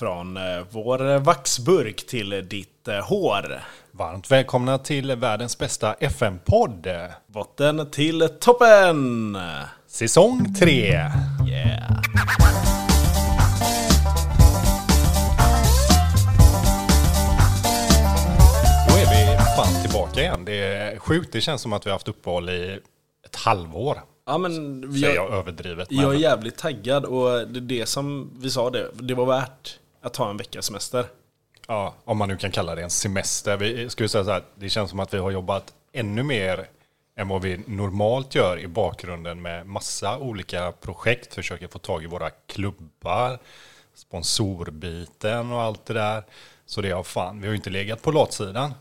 Från eh, vår vaxburk till ditt eh, hår. Varmt välkomna till världens bästa FM-podd. Botten till toppen! Säsong 3. Yeah! Då är vi fan tillbaka igen. Det är sjukt. Det känns som att vi har haft uppehåll i ett halvår. Ja, men jag, jag överdrivet. jag är men- jävligt taggad och det är det som vi sa det. Det var värt att ta en veckas semester. Ja, om man nu kan kalla det en semester. Vi skulle säga så här, det känns som att vi har jobbat ännu mer än vad vi normalt gör i bakgrunden med massa olika projekt. Försöker få tag i våra klubbar, sponsorbiten och allt det där. Så det har fan, vi har ju inte legat på latsidan.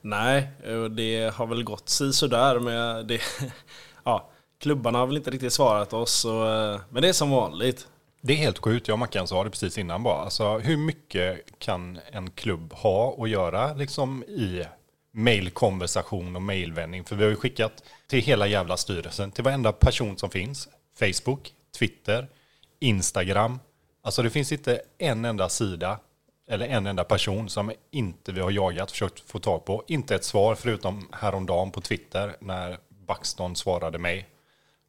Nej, och det har väl gått si sådär med det. Ja, klubbarna har väl inte riktigt svarat oss, eh, men det är som vanligt. Det är helt sjukt, jag och Mackan sa det precis innan bara. Alltså, hur mycket kan en klubb ha att göra liksom, i mailkonversation och mailvändning? För vi har ju skickat till hela jävla styrelsen, till varenda person som finns. Facebook, Twitter, Instagram. Alltså det finns inte en enda sida eller en enda person som inte vi har jagat, försökt få tag på. Inte ett svar förutom häromdagen på Twitter när Baxton svarade mig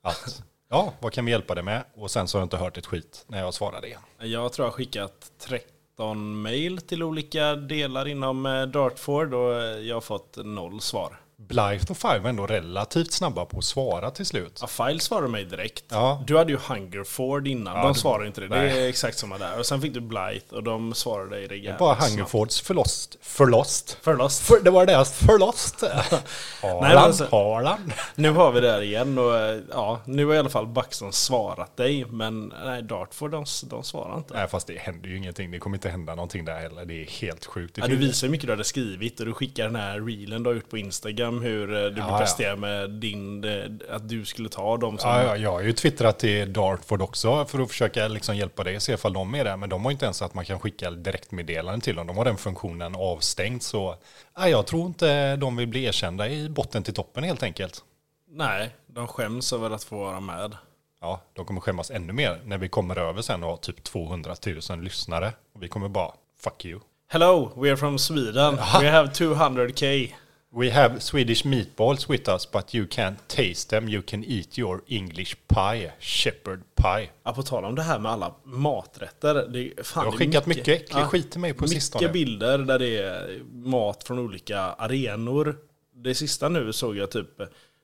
att ja, vad kan vi hjälpa dig med? Och sen så har jag inte hört ett skit när jag svarade igen. Jag tror jag har skickat 13 mail till olika delar inom eh, Dartford och eh, jag har fått noll svar. Blythe och Five var ändå relativt snabba på att svara till slut. Ja, File svarade mig direkt. Ja. Du hade ju Hungerford innan, Ja, de svarade inte det. nej. Det är exakt samma där. Och sen fick du Blythe och de svarade dig rejält Bara snabbt. Hungerfords förlost. Förlost. Förlåt. För, det var deras förlost. Harland, alltså- Harland. Nu har vi det här igen och eh, ja, nu har i alla fall Buxton svarat dig. Men nej, Dartford de, de svarar inte. Nej, fast det händer ju ingenting. Det kommer inte hända någonting där heller. Det är helt sjukt. Det Ja, du visar hur mycket du hade skrivit och du skickar den här reelen du har gjort på Instagram hur eh, du Ja, presterar med din, eh, att du skulle ta dem som... Ja, ja, jag har ju twittrat till Dartford också för att försöka liksom hjälpa dig och se ifall de är där. Men de har inte ens att man kan skicka direktmeddelanden till dem. De har den funktionen avstängd. Så ja, jag tror inte de vill bli erkända i botten till toppen helt enkelt. Nej, de skäms över att få vara med. Ja, de kommer skämmas ännu mer när vi kommer över sen och har typ 200 000 lyssnare. Och vi kommer bara, fuck you. Hello, we are from Sweden. We have 200k. We have Swedish meatballs with us, but you can't taste them. You can eat your English pie, shepherd pie. Ja, på tal om det här med alla maträtter. Det, fan, Du har skickat mycket äcklig skit till mig på mycket sistone. bilder där det är mat från olika arenor. Det sista nu såg jag typ,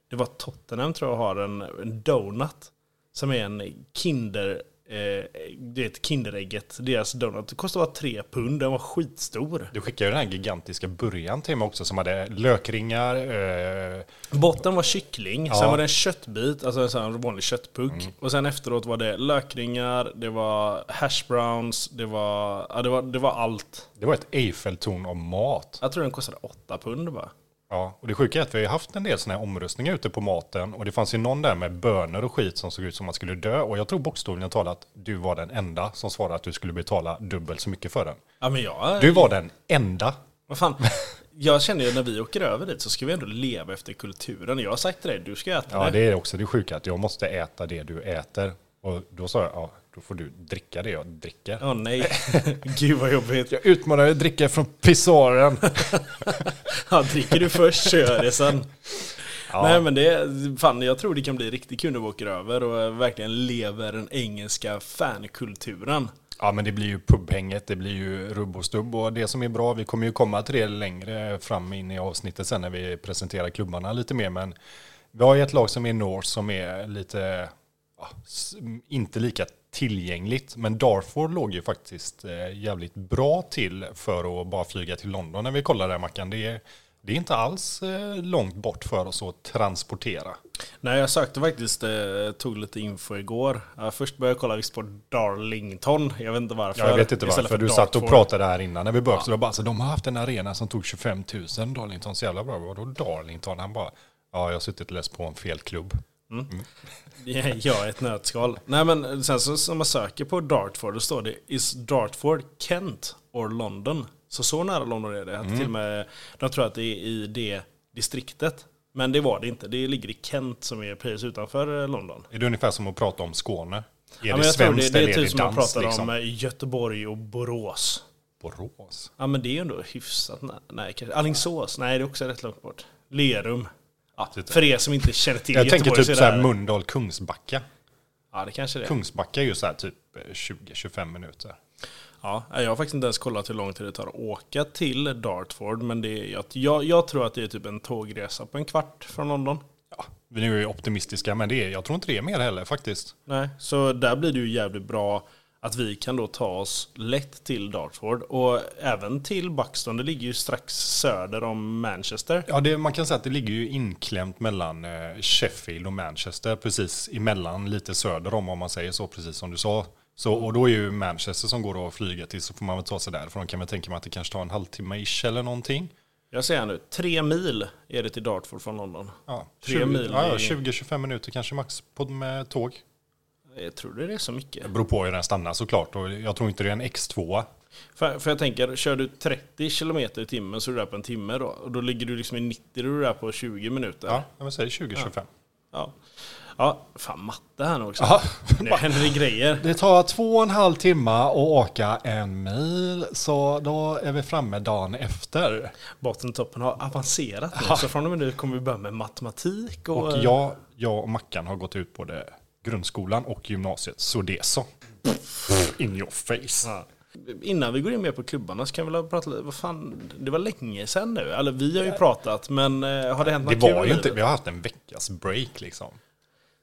det var Tottenham tror jag har en, en donut. Som är en Kinder, eh, det är ett Kinderägget. Deras donut det kostar bara tre pund, den var skitstor. Du skickade ju den här gigantiska burgaren till mig också som hade lökringar. Eh, Botten var kyckling, sen Ja. var det en köttbit, alltså en vanlig köttpuck. Mm. Och sen efteråt var det lökringar, det var hash browns, det var, ja, det var, det var allt. det var ett Eiffeltorn av mat. Jag tror den kostade 8 pund bara. Ja, och det sjuka är att vi har haft en del sådana här omröstningar ute på maten. Och det fanns ju någon där med bönor och skit som såg ut som man skulle dö. Och jag tror bokstavligen talat du var den enda som svarade att du skulle betala dubbelt så mycket för den. Ja men jag... Du var den enda. Vad fan. Jag känner ju när vi åker över dit så ska vi ändå leva efter kulturen. Jag har sagt till dig, du ska äta Ja, det. det är också det sjuka att jag måste äta det du äter. Och då sa jag, ja, då får du dricka det jag dricker. Åh nej. Gud vad jobbigt. Jag utmanar dig att dricka från pissoaren. Ja, dricker du först så gör jag det sen. Ja. Nej men det, fan jag tror det kan bli riktigt kul när vi åker över och eh, verkligen lever den engelska fankulturen. Ja, men det blir ju pubhänget, det blir ju rubb och stubb och det som är bra, vi kommer ju komma till det längre fram in i avsnittet sen när vi presenterar klubbarna lite mer, men vi har ju ett lag som är North som är lite, ja, inte lika tillgängligt, men Darford låg ju faktiskt eh, jävligt bra till för att bara flyga till London när vi kollar där Mackan. Det är, det är inte alls eh, långt bort för oss att transportera. Nej jag sökte faktiskt, eh, tog lite info igår. Ja, först började jag kolla visst på Darlington. Jag vet inte varför. Ja, jag vet inte varför. för Du satt och Dartford. pratade här innan när vi började. Så det var bara, så de har haft en arena som tog 25 000. Darlington, så jävla bra. Vadå Darlington? Han bara, ja, jag har suttit och läst på en fel klubb. Ja, ett nötskal. Nej men sen så som man söker på Dartford, då står det Is Dartford Kent or London? Så så nära London är det. Att till och med, de tror att det är i det distriktet. Men det var det inte. Det ligger i Kent som är precis utanför eh, London. Är det ungefär som att prata om Skåne? Är Ja, det jag tror det, svenskt det är typ som man danskt pratar liksom? om eh, Göteborg och Borås. Borås? Ja men det är ju ändå hyfsat nä- nej. Alingsås, nej det är också rätt långt bort. Lerum. Ja, Titta. för er som inte känner till Jag tänker Göteborg typ så så är här Mölndal, Kungsbacka. Ja det kanske det. Kungsbacka är ju så här typ eh, 20-25 minuter. Ja, jag har faktiskt inte ens kollat hur lång tid det tar att åka till Dartford. Men det är, jag, jag tror att det är typ en tågresa på en kvart från London. Ja, vi är ju optimistiska, men det är, jag tror inte det är mer heller faktiskt. Nej, så där blir det ju jävligt bra att vi kan då ta oss lätt till Dartford. Och även till Buxton, det ligger ju strax söder om Manchester. Ja, det, man kan säga att det ligger ju inklämt mellan eh, Sheffield och Manchester, precis emellan, lite söder om, om man säger så, precis som du sa. Så, och då är ju Manchester som går att flyga till, så får man väl ta sig därifrån. Kan man tänka mig att det kanske tar en halvtimme ish eller någonting. Jag säger nu, tre mil är det till Dartford från London. Ja, Tre 20 mil Ja, ja, är- 20-25 minuter kanske max på, med tåg. Jag tror det är så mycket. Det beror på hur den stannar såklart. Och jag tror inte det är en X2. För, för jag tänker, kör du 30 km i timmen så är du där på en timme då. Och då ligger du liksom i 90, då är du där på 20 minuter. Ja, jag säger 20-25. Ja. Ja, fan matte här nu också. Ja. Nu händer det grejer. Det tar två och en halv timme att åka en mil, så då är vi framme dagen efter. Bottentoppen har avancerat nu. Så från och med nu kommer vi börja med matematik. Och, Och jag, jag och Mackan har gått ut både grundskolan och gymnasiet, så det är så. In your face. Ja. Innan vi går in mer på klubbarna så kan vi väl prata lite, vad fan, det var länge sedan nu. Eller vi har ju pratat, men eh, har det hänt Det något kul var i ju inte, vi har haft en veckas break liksom.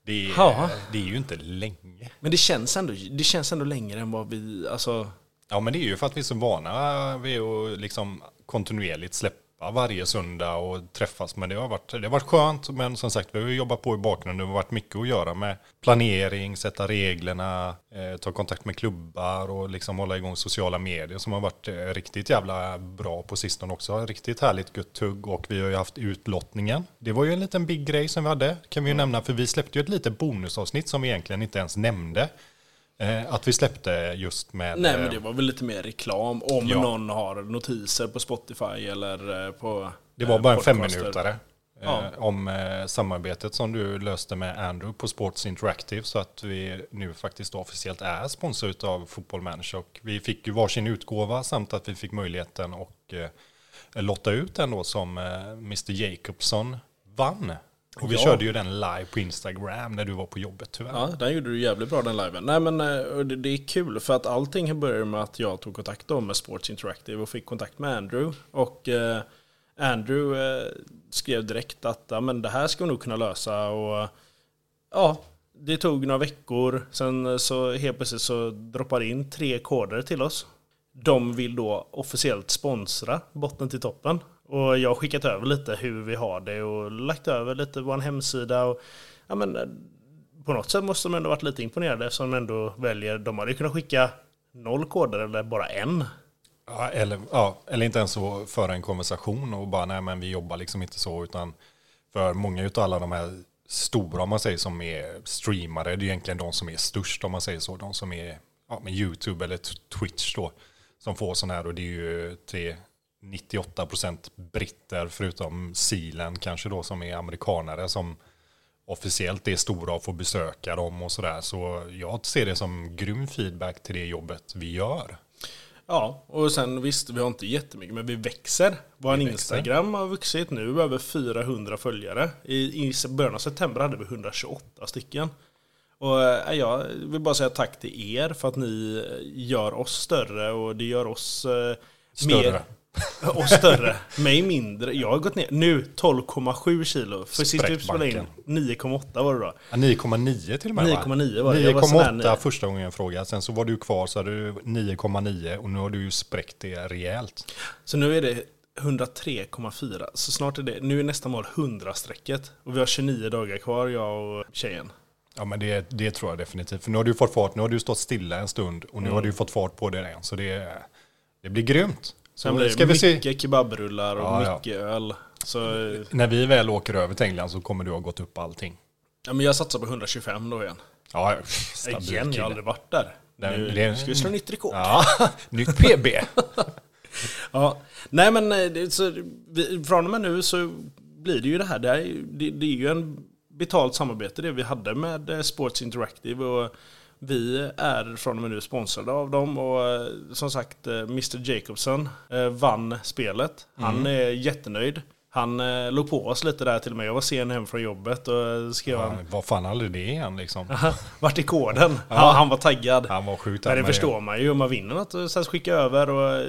Det är, Ja. det är ju inte länge. Men det känns, ändå, det känns ändå längre än vad vi, alltså, Ja men det är ju för att vi är så vana vid att liksom kontinuerligt släppa varje söndag och träffas. Men det har varit, det har varit skönt. Men som sagt, vi har jobbat på i bakgrunden. Det har varit mycket att göra med planering, sätta reglerna, eh, ta kontakt med klubbar och liksom hålla igång sociala medier som har varit eh, riktigt jävla bra på sistone också. Riktigt härligt gött tugg och vi har ju haft utlottningen. Det var ju en liten big grej som vi hade, kan vi ju nämna, för vi släppte ju ett litet bonusavsnitt som vi egentligen inte ens nämnde. Eh, att vi släppte just med... nej eh, men det var väl lite mer reklam om Ja. någon har notiser på Spotify eller eh, på Det var eh, bara en femminutare. Ja. Eh, om eh, samarbetet som du löste med Andrew på Sports Interactive så att vi nu faktiskt officiellt är sponsor av Football Manager och vi fick ju varsin utgåva samt att vi fick möjligheten att eh, lotta ut den då som eh, Mr Jacobson vann. Och vi Ja. körde ju den live på Instagram när du var på jobbet tyvärr. Ja, den gjorde du jävligt bra den liven. Nej men eh, det är kul för att allting började med att jag tog kontakt då med Sports Interactive och fick kontakt med Andrew. Och eh, Andrew eh, skrev direkt att ja, men det här ska vi nog kunna lösa. Och ja, det tog några veckor. Sen eh, så helt plötsligt så droppar in tre koder till oss. De vill då officiellt sponsra botten till toppen. Och jag har skickat över lite hur vi har det och lagt över lite vår hemsida. Och, ja, men, på något sätt måste de ändå varit lite imponerade eftersom de ändå väljer. De hade ju kunnat skicka noll koder eller bara en. Ja, eller, ja, eller inte ens så föra en konversation och bara nej men vi jobbar liksom inte så utan för många utav alla de här stora om man säger som är streamare det är egentligen de som är störst om man säger så. De som är ja, med YouTube eller Twitch då som får sån här och det är ju till 98% britter förutom Sealand kanske då som är amerikanare som officiellt är stora och får besöka dem och sådär. Så jag ser det som grym feedback till det jobbet vi gör. Ja, och sen visst, vi har inte jättemycket, men vi växer. Vår Vi Instagram har vuxit nu över 400 följare. I, I början av september hade vi 128 stycken. Och eh, jag vill bara säga tack till er för att ni gör oss större och det gör oss eh, Större. mer... Och större. Mig mindre. Jag har gått ner nu 12,7 kilo. För sist vi spelade in 9,8 var det då. Ja, 9,9 till och med va? 9,9 var det. Jag var sån här 9,8 nio. första gången jag frågade. Sen så var du kvar så hade du 9,9 och nu har du ju spräckt det rejält. Så nu är det 103,4. Så snart är det, nu är nästa mål 100-strecket. Och vi har 29 dagar kvar, jag och tjejen. Ja men det, det tror jag definitivt. För nu har du fått fart, nu har du stått stilla en stund och nu Mm. har du fått fart på det igen. Så det, det blir grymt. Sen blir det ska vi se. mycket kebabrullar och Ja, ja. mycket öl. Så När vi väl åker över till England så kommer du ha gått upp allting. ja, men jag satsar på 125 då igen. Ja, igen, jag har kille. aldrig varit där. Nej, nu det- ska vi slå nytt rekord. Ja. Ja, nytt PB. Nej men eh, det, så, vi, från och med nu så blir det ju det här. Det är, det, det är ju en betalt samarbete det vi hade med eh, Sports Interactive. Och, Vi är från och med nu sponsrade av dem och eh, som sagt eh, Mr Jacobson eh, vann spelet. Han Mm. är jättenöjd. Han eh, låg på oss lite där till och med. Jag var sen hem från jobbet och eh, skrev Ja, han vad fan aldrig det igen liksom. vart är koden? Ja. Han var taggad. Han var sjukt Men det förstår man ju om man vinner något och sen skicka över och eh,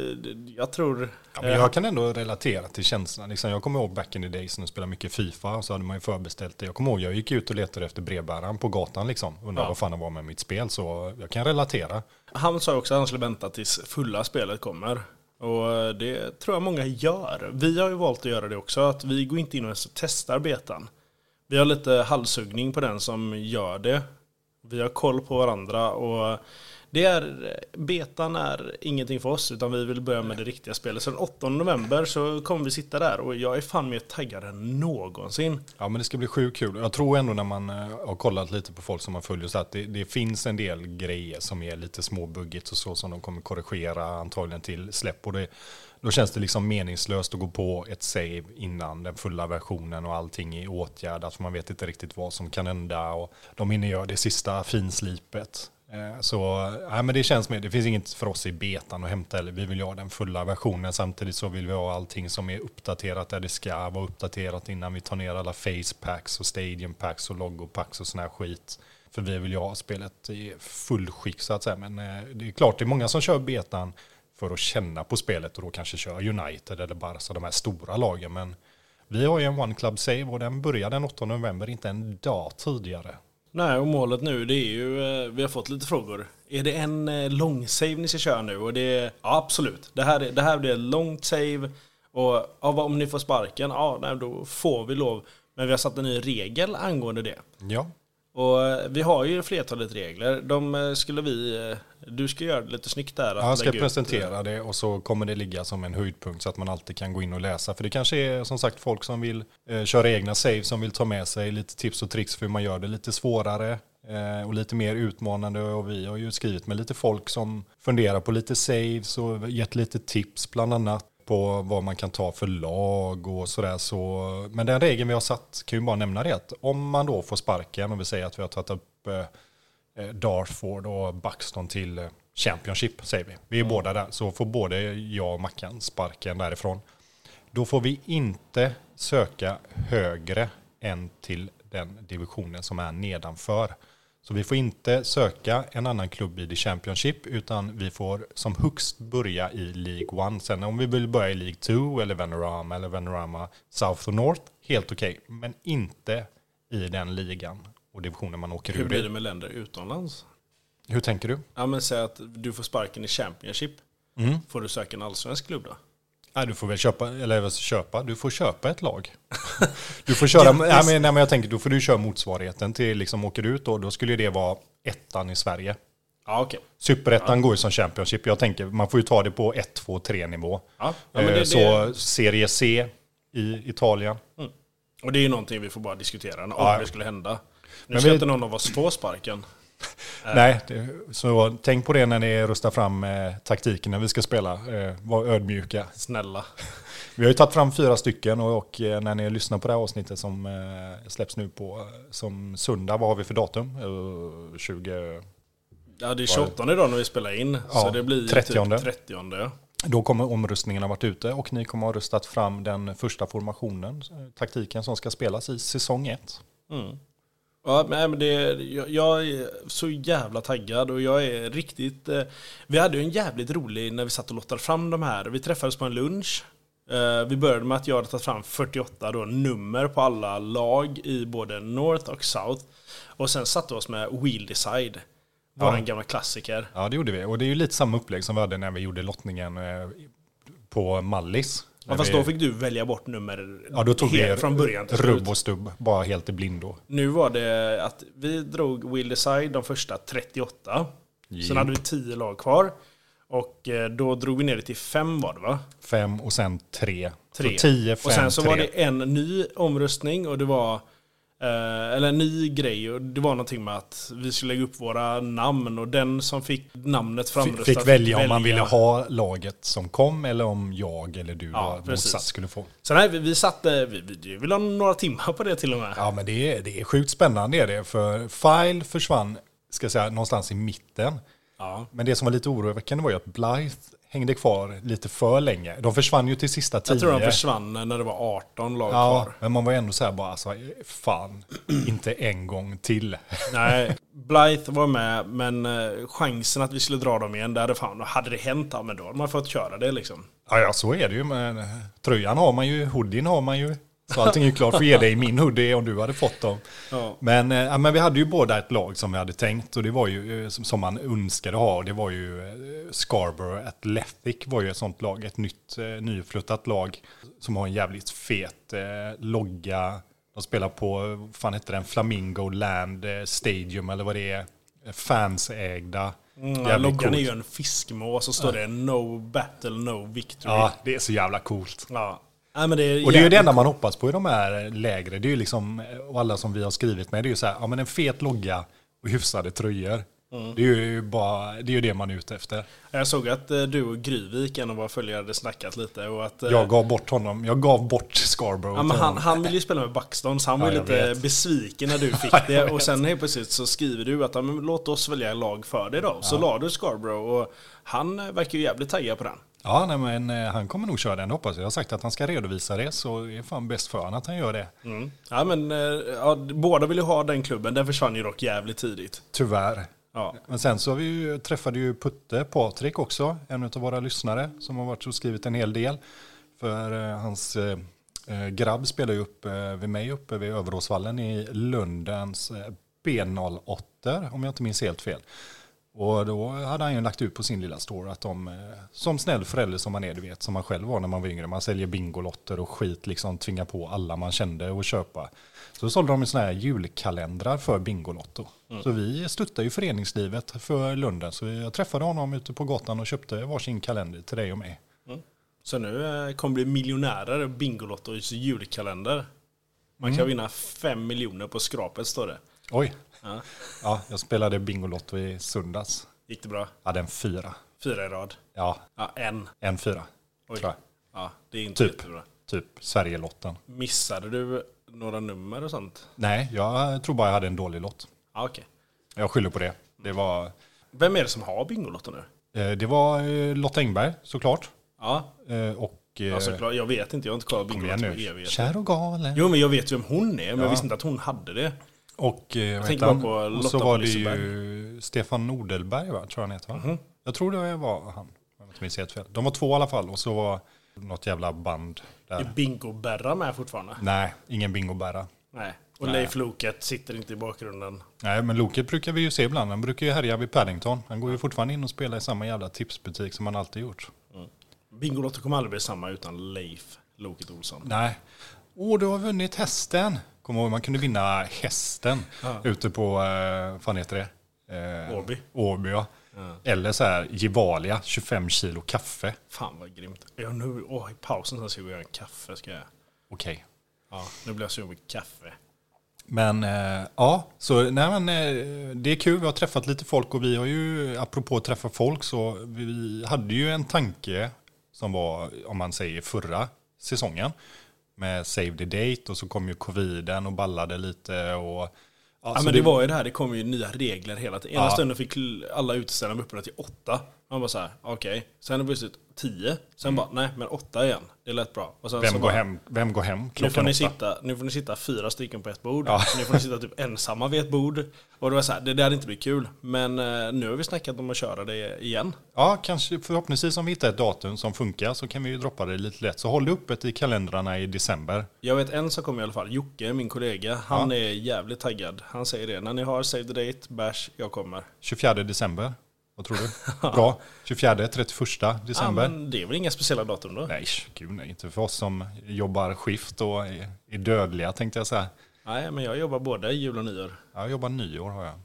jag tror... Ja, men jag kan ändå relatera till känslan. Liksom, jag kommer ihåg back in the days när jag spelade mycket Fifa och så hade man ju förbeställt det. Jag kommer ihåg jag gick ut och letade efter brevbäraren på gatan liksom. Undrade Ja. vad fan det var med mitt spel. Så jag kan relatera. Han sa också att han skulle vänta tills fulla spelet kommer. Och eh, det tror jag många gör. Vi har ju valt att göra det också. Att vi går inte in och ens testar betan. Vi har lite halshuggning på den som gör det. Vi har koll på varandra och det är, betan är ingenting för oss utan vi vill börja med det riktiga spelet. Så den 8 november så kommer vi sitta där och jag är fan mer taggad än någonsin. Ja men det ska bli sjukt kul. Jag tror ändå när man eh, har kollat lite på folk som man följer så att det, det finns en del grejer som är lite småbuggigt och så som de kommer korrigera antagligen till släpp. Och det, då känns det liksom meningslöst att gå på ett save innan den fulla versionen och allting är åtgärdat. För man vet inte riktigt vad som kan hända och de hinner göra det sista finslipet. Eh, så ja, men det känns med, det finns inget för oss i betan att hämta eller vi vill ju ha den fulla versionen samtidigt så vill vi ha allting som är uppdaterat där det ska vara uppdaterat innan vi tar ner alla facepacks och stadiumpacks och logopacks och sån här skit. För vi vill ju ha spelet i full skick så att säga. Men eh, det är klart det är många som kör betan för att känna på spelet och då kanske kör United eller Barca, de här stora lagen. Men vi har ju en One Club Save och den börjar den 8 november, inte en dag tidigare. Nej, och målet nu det är ju, eh, vi har fått lite frågor. Är det en eh, lång save ni ska köra nu? Och det är, ja, absolut. Det här, det här blir ett långt save. Och ja, om ni får sparken, ja, nej, då får vi lov. Men vi har satt en ny regel angående det. Ja, och eh, vi har ju flertalet regler. De eh, skulle vi, eh, du ska göra det lite snyggt där. att jag ska lägga ut, presentera det och så kommer det ligga som en höjdpunkt så att man alltid kan gå in och läsa. För det kanske är som sagt folk som vill eh, köra egna save som vill ta med sig lite tips och tricks för hur man gör det lite svårare eh, och lite mer utmanande. Och vi har ju skrivit med lite folk som funderar på lite saves och gett lite tips bland annat på vad man kan ta för lag och sådär. Så, men den regeln vi har satt kan ju bara nämna det att om man då får sparken och vi säger att vi har tagit upp eh, eh, Dartford och Buxton till eh, Championship säger vi. Vi är båda där, så får både jag och Mackan sparken därifrån. Då får vi inte söka högre än till den divisionen som är nedanför. Så vi får inte söka en annan klubb i the Championship utan vi får som högst börja i League One. Sen om vi vill börja i League 2 eller Vanarama eller Vanarama South och North, helt okej. Men inte i den ligan och divisionen man åker Hur ur blir i. det med länder utomlands? Hur tänker du? Ja men säg att du får sparken i Championship. Mm. Får du söka en allsvensk klubb då? Nej, du får väl köpa, eller köpa, du får köpa ett lag. Du får köra, nej, men, nej, men jag tänker, då får du köra motsvarigheten till, liksom åker du ut då, då skulle det vara ettan i Sverige. Ja okej. Superettan går ju som Championship, jag tänker, man får ju ta det på 1, 2, 3 nivå. Ja, ja, men Eh, det, Så det, Serie C i Italien. och det är ju någonting vi får bara diskutera om Ja. det skulle hända. Nu Men ska vi- inte någon av oss få sparken. Nej, det, så tänk på det när ni rustar fram eh, taktiken när vi ska spela. Eh, var ödmjuka. Snälla. Vi har ju tagit fram fyra stycken och, och eh, när ni lyssnar på det här avsnittet som eh, släpps nu på eh, som söndag, vad har vi för datum? Eh, 20... Ja det är 28 idag när vi spelar in. så Ja, det blir 30. typ 30. ja. Då kommer omrustningen ha varit ute och ni kommer ha röstat fram den första formationen, taktiken som ska spelas i säsong 1. Mm. Ja, men det, jag, jag är så jävla taggad och jag är riktigt... Eh, vi hade ju en jävligt rolig när vi satt och lottade fram de här. Vi träffades på en lunch. Eh, vi började med att jag hade tagit fram 48 då, nummer på alla lag i både North och South. Och sen satte vi oss med Wheel Decide. Ja. gamla klassiker. Ja, det gjorde vi. Och det är ju lite samma upplägg som vi hade när vi gjorde lottningen eh, på Mallis. Ja, fast då fick du välja bort nummer Ja, då tog vi helt från början till rubb och stubb, bara helt i blindo. Nu var det att vi drog Will Decide de första 38. Sen Japp. hade vi 10 lag kvar. Och eh, då drog vi ner det till 5 var det va? Fem och sen tre. Tre. Så tio, fem, och sen så tre. var det en ny omröstning och det var eh, eller en ny grej och det var någonting med att vi skulle lägga upp våra namn och den som fick namnet framröstat fick välja om man ville ha laget som kom eller om jag eller du Ja, motsatt skulle få. Så nej, vi, vi satte, vi, vi ville ha några timmar på det till och med. Ja men det är, det är sjukt spännande är det. För File försvann ska jag säga, någonstans i mitten. Ja. Men det som var lite oroväckande var ju att Blythe hängde kvar lite för länge. De försvann ju till sista tio. Jag tror de försvann när det var 18 lag Ja, kvar. men man var ändå så här bara, alltså, fan, inte en gång till. Nej, Blythe var med, men eh, chansen att vi skulle dra dem igen, där hade, fan, hade det hänt, ja, men då hade man fått köra det liksom. Ja, ja, så är det ju. Men eh, tröjan har man ju, hoodien har man ju. Så allting är ju klart för att ge dig min hoodie om du hade fått dem. Ja. Men, ja, men vi hade ju båda ett lag som vi hade tänkt och det var ju eh, som, som man önskade ha. Och det var ju eh, Scarborough Athletic var ju ett sånt lag. Ett nytt eh, nyflyttat lag som har en jävligt fet eh, logga. De spelar på, vad fan heter den, Flamingo Land Stadium eller vad det är. Fansägda. Mm, Jävligt loggan är ju en fiskmås och så står det No battle, no victory. Ja, det är så jävla coolt. Ja. Nej, men det är Och det är ju det enda man hoppas på i de här lägre. Det är ju liksom, och alla som vi har skrivit med, det är ju så här, ja men en fet logga och hyfsade tröjor. Mm. Det är ju bara, det är ju det man är ute efter. Jag såg att eh, du och Gryvik, en av våra följare, hade snackat lite. Och att, eh, Jag gav bort honom, jag gav bort Scarborough Ja, men han, han ville ju spela med Buxton, så han var Ja, jag lite vet. besviken när du fick Ja, det. Och sen helt plötsligt så skriver du att ja, men, låt oss välja lag för dig då. Så la du Scarborough och han verkar ju jävligt taggad på den. Ja, nej, men eh, han kommer nog köra den, hoppas jag. Jag har sagt att han ska redovisa det, så det är fan bäst för honom att han gör det. Mm. Ja, men eh, ja, båda vill ju ha den klubben, den försvann ju dock jävligt tidigt. Tyvärr. Ja. Men sen så har vi ju, träffade ju Putte, Patrik också, en av våra lyssnare, som har varit och skrivit en hel del. För eh, hans eh, eh, grabb spelar ju upp eh, vid mig uppe vid Överåsvallen i Lundens eh, B08, om jag inte minns helt fel. Och då hade han ju lagt ut på sin lilla store att de, eh, som snäll förälder som man är, du vet, som man själv var när man var yngre, man säljer bingolotter och skit, liksom tvingar på alla man kände att köpa. Så sålde de sådana här julkalendrar för Bingolotto. Så vi stöttar ju föreningslivet för Lunden. Så jag träffade honom ute på gatan och köpte varsin kalender till dig och mig. Så nu eh, kommer bli miljonärer Bingolottos julkalender. Man kan vinna fem miljoner på skrapet står det. Oj, Ja. ja, jag spelade Bingolotto i söndags. Gick det bra? Hade en fyra. Fyra i rad. Ja, Ja, en. en fyra. Oj. Tror jag. Ja, det är inte Typ. jättebra. Typ Sverigelotten. Missade du några nummer och sånt? Nej, jag tror bara jag hade en dålig lott. Ja, okej. Jag skyller på det. Det var, Vem är det som har Bingolotto nu? eh, det var eh, Lotta Engberg såklart. Ja, Eh, Och... ja såklart. Jag vet inte, jag har inte kollat Bingolotto på evigheter. Kär och galen. Jo, men jag vet ju vem hon är, men jag Ja. visste inte att hon hade det. Och, eh, vad tänker bara på och så Lotta var det ju Stefan Nordelberg, va? tror jag han heter. Va? Mhm. Jag tror det var han, om jag inte minns helt fel. De var två i alla fall och så var något jävla band Är där. Bingo-Berra med fortfarande? Nej, ingen bingobära. Nej. Och Nej. Leif Loket sitter inte i bakgrunden. Nej, men Loket brukar vi ju se ibland. Han brukar ju härja vid Paddington. Han går ju fortfarande in och spelar i samma jävla tipsbutik som han alltid gjort. Bingolotto kommer aldrig bli samma utan Leif Loket Olsson. Nej. Åh, du har vunnit hästen. Kom ihåg, man kunde vinna hästen Ja. ute på, eh, vad fan heter det? Eh, Åby. Ja. Ja. Eller så här, Gevalia, 25 kilo kaffe. Fan vad grymt. Jag nu, åh, I pausen så ska vi göra en kaffe. Ska jag. Okej. Ja, nu blir jag sugen på kaffe. Men eh, ja, så nej, men, eh, det är kul. Vi har träffat lite folk och vi har ju, apropå att träffa folk, så vi hade ju en tanke som var, om man säger förra säsongen, med Save the Date och så kom ju coviden och ballade lite och Ja, men det, var ju det här, det kom ju nya regler hela tiden. Ena Ja. stunden fick alla uteställare vara öppna till åtta. Man bara så här, okej. Sen är det plötsligt tio. Sen bara, nej men åtta igen. Det lät bra. Och sen så Mm. Vem går, bara, hem, vem går hem Nu får, klockan ni åtta? sitta, nu får ni sitta fyra stycken på ett bord. Ja. Nu får ni sitta typ ensamma vid ett bord. Och det var så här, det där inte blivit kul. Men eh, nu har vi snackat om att köra det igen. Ja, kanske förhoppningsvis om vi hittar ett datum som funkar så kan vi ju droppa det lite lätt. Så håll det öppet i kalendrarna i december. Jag vet en som kommer i alla fall, Jocke, min kollega. Han är jävligt taggad. Han säger det, när ni har save the date, bash, jag kommer. 24 december. Vad tror du? Bra. 24, 31 Ja, december. men det är väl inga speciella datum då? Nej, gud nej. Inte för oss som jobbar skift och är, dödliga tänkte jag säga. Nej, men jag jobbar både jul och nyår. Ja, Jag jobbar nyår har jag.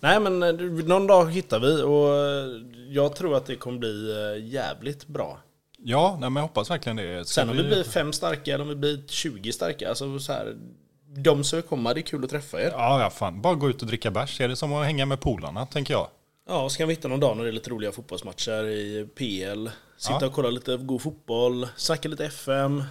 Nej, men eh, någon dag hittar vi och eh, jag tror att det kommer bli eh, jävligt bra. Ja, nej, men jag hoppas verkligen det. Ska Sen om vi blir fem starka eller om vi blir 20 starka, alltså så här, de som vill komma, det är kul att träffa er. Ja, ja, fan. Bara gå ut och dricka bärs. Är det som att hänga med polarna, tänker jag. Ja, så kan vi hitta någon dag när det är lite roliga fotbollsmatcher i PL. Sitta Ja. och kolla lite god fotboll, snacka lite FM.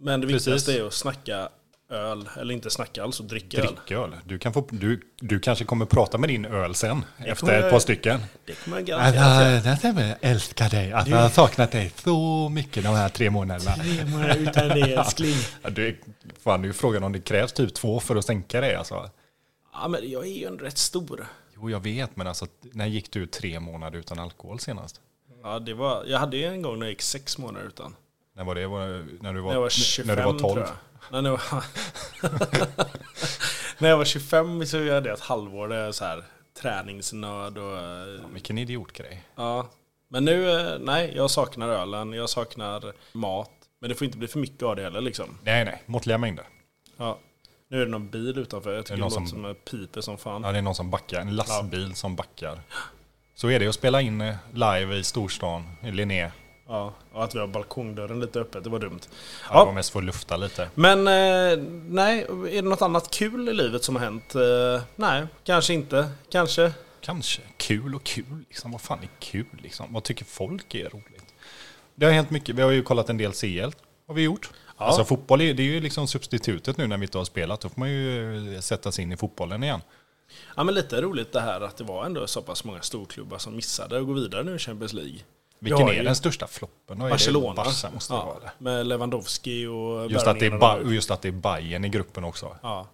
Men det Precis. viktigaste är att snacka öl. Eller inte snacka alls, och dricka öl. Dricköl. Du, kan få, du, du kanske kommer prata med din öl sen, efter kommer ett jag- par stycken. Det kommer jag garanterat göra. Jag älskar dig. Att jag har saknat dig så mycket de här tre månaderna. Tre månader utan det älskling. Ja, du, fan, det är ju frågan om det krävs typ två för att sänka dig alltså. Ja men jag är ju ändå rätt stor. Jo, jag vet, men alltså, när gick du tre månader utan alkohol senast? Ja, det var, jag hade en gång när jag gick sex månader utan. När var det? När du var, När jag var 25 när du var 12? tror jag. Nej, var när jag var 25 så hade jag ett halvår där jag så här träningsnöd och... eh, Vilken idiotgrej. Ja. Men nu, eh, nej, jag saknar ölen, jag saknar mat. Men det får inte bli för mycket av det heller liksom. Nej, nej, måttliga mängder. Ja. Nu är det någon bil utanför. Jag tycker det, någon låter som- som piper som fan. Ja, det är någon som backar. En lastbil som backar. Så är det att spela in eh, live i storstan, i Linné. Ja, och att vi har balkongdörren lite öppet, det var dumt. Ja. Ja. var mest för att lufta lite. Men eh, nej, är det något annat kul i livet som har hänt? Eh, nej, kanske inte. Kanske. Kanske. Kul och kul, liksom. Vad fan är kul, liksom? Vad tycker folk är roligt? Det har hänt mycket. Vi har ju kollat en del CL, har vi gjort. Ja. Alltså fotboll, är, det är ju liksom substitutet nu när vi inte har spelat. Då får man ju eh, sätta sig in i fotbollen igen. Ja, men lite roligt det här att det var ändå så pass många storklubbar som missade att gå vidare nu i Champions League. Vi Vilken är den största floppen? Barcelona. Det Barca måste det ja, vara det. med Lewandowski och Just att, det är och just att det är Bayern i gruppen också. Ja.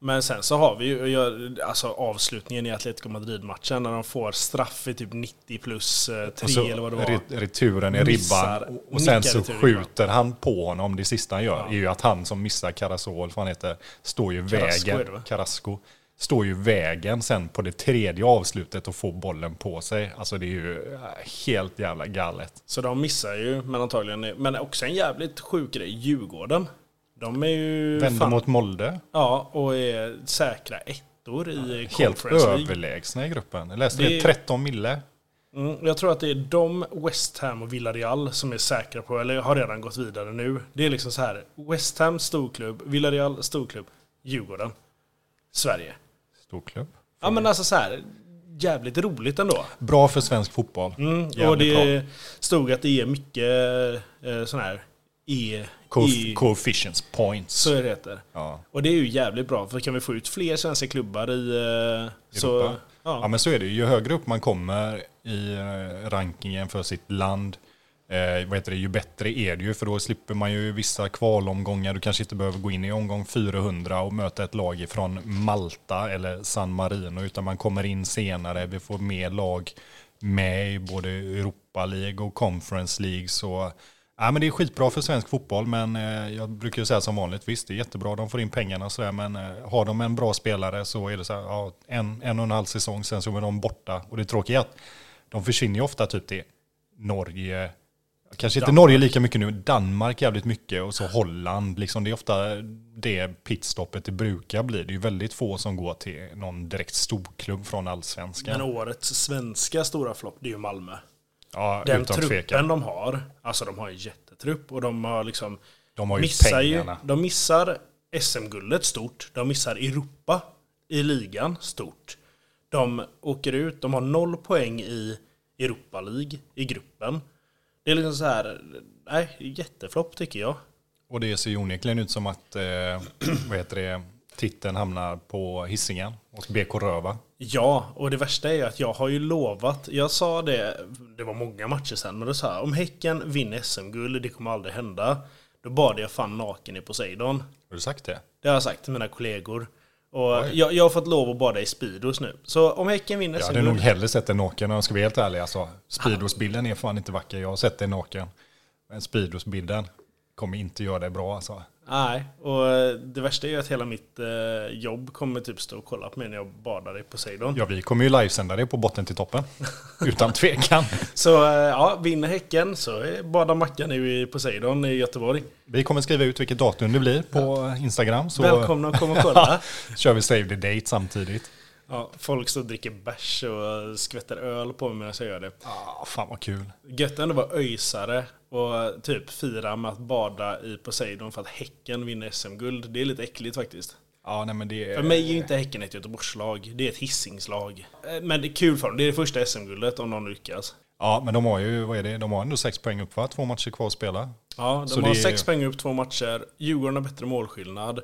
Men sen så har vi ju alltså avslutningen i Atletico Madrid-matchen när de får straff i typ 90 plus 3 Och så eller vad det var. re- returen i ribban. Och, och sen så ribban. skjuter han på honom. Det sista han gör är ju att han som missar Carasol, vad han heter, står ju Carrasco vägen. Carrasco. Står ju vägen sen på det tredje avslutet och får bollen på sig. Alltså det är ju äh, helt jävla galet. Så de missar ju, men antagligen... Men också en jävligt sjuk grej, Djurgården. De är ju... Vänder fan- mot Molde. Ja, och är säkra ettor i Helt Conference League. överlägsna i gruppen. Jag läste Det- det, 13 mille. Mm, jag tror att det är de, West Ham och Villarreal som är säkra på, eller har redan gått vidare nu. Det är liksom så här, West Ham storklubb, Villarreal storklubb, Djurgården, Sverige. Storklubb. Ja men alltså så här, jävligt roligt ändå. Bra för svensk fotboll. Mm, och det bra. stod att det är mycket eh, sån här E... Coef- coefficients points. så är det heter. Ja. Och det är ju jävligt bra, för kan vi få ut fler svenska klubbar i... Eh, så, Europa. Ja. ja. men så är det. Ju högre upp man kommer i eh, rankingen för sitt land, eh, vad heter det, ju bättre är det ju. För då slipper man ju vissa kvalomgångar. Du kanske inte behöver gå in i omgång 400 och möta ett lag från Malta eller San Marino. Utan man kommer in senare. Vi får mer lag med i både Europa League och Conference League. Så Ja, men det är skitbra för svensk fotboll, men eh, jag brukar ju säga som vanligt, visst det är jättebra, de får in pengarna och sådär, men eh, har de en bra spelare så är det så här, ja, en, en och en halv säsong, sen så är de borta. Och det tråkiga är att de försvinner ju ofta typ till Norge, kanske inte Danmark. Norge lika mycket nu, Danmark jävligt mycket och så Holland, liksom det är ofta det pitstoppet det brukar bli. Det är ju väldigt få som går till någon direkt storklubb från allsvenskan. Men årets svenska stora flopp, det är ju Malmö. Ja, Den truppen tvekan. de har, alltså de har en jättetrupp och de har liksom De har ju missar ju, pengarna. de missar SM-guldet stort, de missar Europa i ligan stort. De åker ut, de har noll poäng i Europa League i gruppen. Det är liksom så här, nej, jätteflopp tycker jag. Och det ser ju onekligen ut som att eh, vad heter det, titeln hamnar på hissingen och BK Röva. Ja, och det värsta är att jag har ju lovat, jag sa det, det var många matcher sen, men då sa om Häcken vinner SM-guld, det kommer aldrig hända. Då bad jag fan naken i Poseidon. Har du sagt det? Det har jag sagt till mina kollegor. Och jag, jag har fått lov att bada i Speedos nu. Så om Häcken vinner Jag hade nog SM-guld... hellre sett dig naken om jag ska vara helt ärlig. Alltså, Speedos-bilden är fan inte vacker. Jag har sett dig naken. Men Speedos-bilden kommer inte göra det bra alltså. Nej, och det värsta är ju att hela mitt eh, jobb kommer typ stå och kolla på mig när jag badar i Poseidon. Ja, vi kommer ju livesända det på botten till toppen. Utan tvekan. Så eh, ja, vinner Häcken så badar Mackan nu i Poseidon i Göteborg. Vi kommer skriva ut vilket datum det blir på Instagram. Så Välkomna att komma och kolla. kör vi save the date samtidigt. Ja, folk och dricker bärs och skvätter öl på mig medan jag gör det. Ah, fan vad kul. Gött ändå vara öjsare och typ fira med att bada i Poseidon för att Häcken vinner SM-guld. Det är lite äckligt faktiskt. Ja, nej, men det För mig är ju inte Häcken ett Göteborgslag, det är ett Hisingslag. Eh, Men det är kul för dem, det är det första SM-guldet om någon lyckas. Ja, men de har ju, vad är det? De har ändå sex poäng upp va? Två matcher kvar att spela. Ja, de Så har är- sex poäng upp två matcher, Djurgården har bättre målskillnad.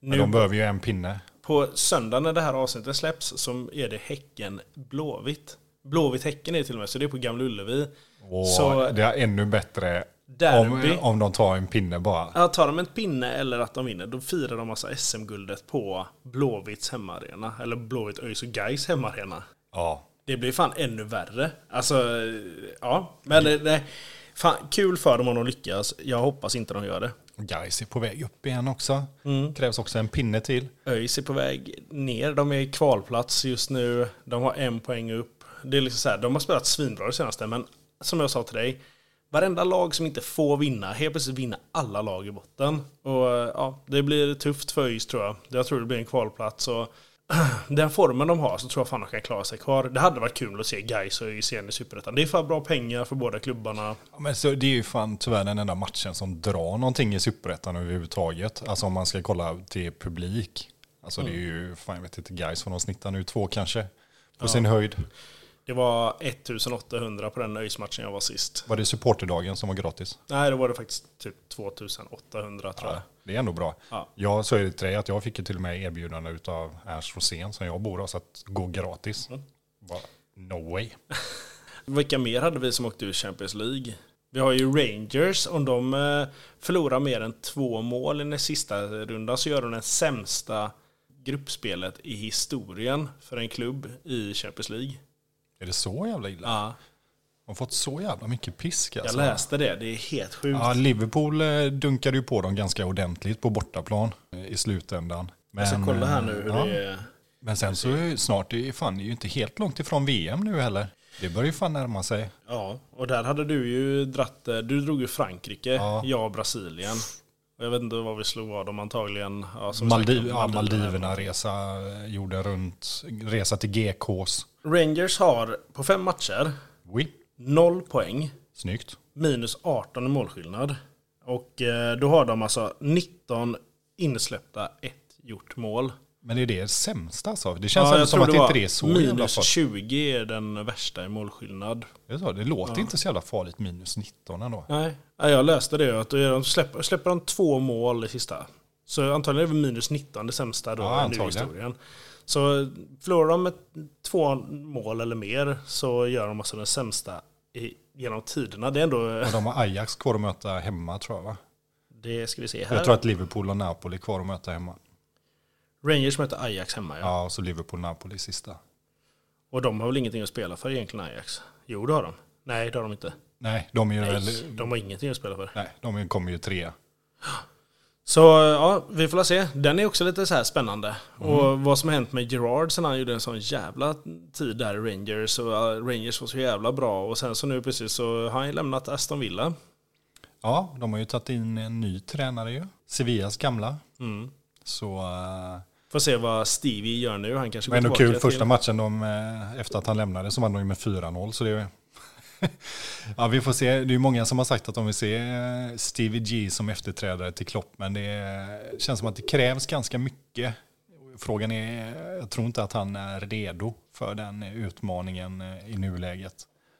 Men de behöver ju en pinne. På söndag när det här avsnittet släpps så är det Häcken Blåvitt. Blåvitt-Häcken är det till och med, så det är på Gamla Ullevi. Och Så- det är ännu bättre Derby. om, om de tar en pinne bara. Ja, tar de en pinne eller att de vinner, då firar de alltså SM-guldet på Blåvitts hemmaarena. Eller Blåvitt ÖIS och Gais hemmaarena. Ja. Det blir fan ännu värre. Alltså, ja. Men eh, nej. Fan, kul för dem om de lyckas. Jag hoppas inte de gör det. Gais är på väg upp igen också. Mm. Krävs också en pinne till. ÖIS är på väg ner. De är i kvalplats just nu. De har en poäng upp. Det är liksom så här, de har spelat svinbra det senaste, men som jag sa till dig. Varenda lag som inte får vinna, helt plötsligt vinner alla lag i botten. Och ja, det blir tufft för ÖIS tror jag. Jag tror det blir en kvalplats. Och den formen de har så tror jag fan de kan klara sig kvar. Det hade varit kul att se Gais och ÖIS igen i Superettan. Det är för bra pengar för båda klubbarna. Ja, men så det är ju fan tyvärr den enda matchen som drar någonting i superettan överhuvudtaget. Alltså om man ska kolla till publik. Alltså det är ju, fan jag vet inte, guys vad de snittar nu, två kanske. På sin höjd. Det var 1800 på den ÖIS-matchen jag var sist. Var det supporterdagen som var gratis? Nej, då var det faktiskt typ 2800 tror jag. Ja, det är ändå bra. Ja. Jag sa ju till dig att jag fick ju till och med erbjudande av Ernst Rosén som jag bor hos att gå gratis. Mm. Bara, no way. Vilka mer hade vi som åkte ur Champions League? Vi har ju Rangers. Om de eh, förlorar mer än två mål i den sista rundan så gör de det sämsta gruppspelet i historien för en klubb i Champions League. Är det så jävla illa? Ja, De har fått så jävla mycket pisk jag alltså. läste det. Det är helt sjukt. Ja, Liverpool eh, dunkade ju på dem ganska ordentligt på bortaplan eh, i slutändan. Men, jag ska kolla här nu hur ja, det är. Men sen så snart, det är fan det är ju inte helt långt ifrån VM nu heller. Det börjar ju fan närma sig. Ja, och där hade du ju dratt, eh, du drog ju Frankrike, Ja. jag Brasilien. Och jag vet inte vad vi slog vad dem antagligen. Ja, Maldiv, sagt, ja, Maldiverna. Maldiverna resa, eh, gjorde runt, resa till GKs. Rangers har på fem matcher Oui, noll poäng, snyggt. minus 18 i målskillnad. Och eh, då har de alltså 19 insläppta, ett gjort mål. Men är det sämsta alltså? Det känns Ja, som att det inte är så minus farligt. 20 är den värsta i målskillnad. Det, så, det låter inte så jävla farligt minus 19 ändå. Nej, ja, jag läste det. Att de släpper, släpper de två mål i sista. Så antagligen är det minus 19 det sämsta då Ja, i historien. Så förlorar de med två mål eller mer så gör de alltså den sämsta i, genom tiderna. Det är ändå... Och de har Ajax kvar att möta hemma tror jag va? Det ska vi se här. Jag tror att Liverpool och Napoli är kvar att möta hemma. Rangers möter Ajax hemma ja. Ja, och så Liverpool-Napoli sista. Och de har väl ingenting att spela för egentligen Ajax? Jo det har de. Nej det har de inte. Nej, de är ju väl... Nej, de har ingenting att spela för. Nej, de kommer ju trea. Så ja, vi får se. Den är också lite så här spännande. Mm. Och vad som har hänt med Gerard sen han gjorde en sån jävla tid där i Rangers. Och Rangers var så jävla bra. Och sen så nu precis så har han ju lämnat Aston Villa. Ja, de har ju tagit in en ny tränare ju. Sevillas gamla. Mm. Så... eh, Får se vad Stevie gör nu. Han kanske Det var ändå kul första till- matchen de, eh, efter att han lämnade så vann de ju med 4-0. Så det är ja, vi får se. Det är många som har sagt att de vill se eh, Stevie G som efterträdare till Klopp. Men det känns som att det krävs ganska mycket. Frågan är, jag tror inte att han är redo för den utmaningen eh, i nuläget.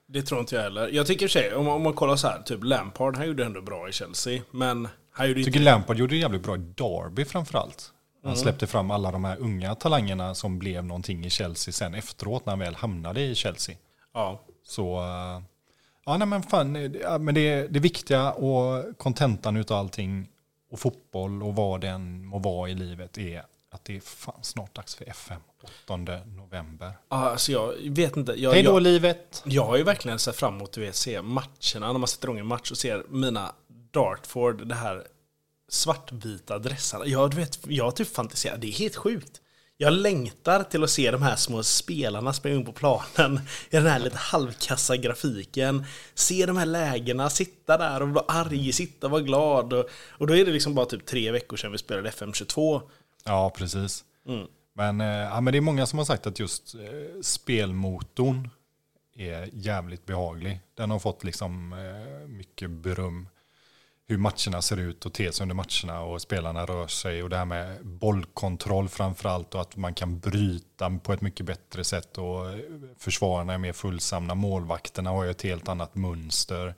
Det tror inte jag heller. Jag tycker sig, om, om man kollar så här, typ Lampard, han gjorde ändå bra i Chelsea. Men han gjorde Jag inte... tycker Lampard gjorde det jävligt bra i Derby framförallt. Han släppte fram alla de här unga talangerna som blev någonting i Chelsea sen efteråt när han väl hamnade i Chelsea. Ja, Så, eh, ja nej men fan, eh, men det, det viktiga och kontentan utav allting och fotboll och vad den må vara i livet är att det är fan snart dags för FM, 8 november. alltså jag vet inte. Jag, Hej då jag, livet! jag har ju verkligen sett fram emot att se matcherna. När man sätter igång en match och ser mina Dartford, det här svartvita dressarna. Jag, du vet, jag har typ fantiserat, det är helt sjukt. Jag längtar till att se de här små spelarna springa in på planen i den här lite halvkassa grafiken. Se de här lägena, sitta där och vara arg, sitta och vara glad. Och, och då är det liksom bara typ tre veckor sedan vi spelade FM22. Ja, precis. Mm. Men, eh, ja, men det är många som har sagt att just eh, spelmotorn är jävligt behaglig. Den har fått liksom eh, mycket beröm. Hur matcherna ser ut och ter sig under matcherna och spelarna rör sig och det här med bollkontroll framförallt och att man kan bryta på ett mycket bättre sätt och försvararna är mer fullsamma Målvakterna har ju ett helt annat mönster.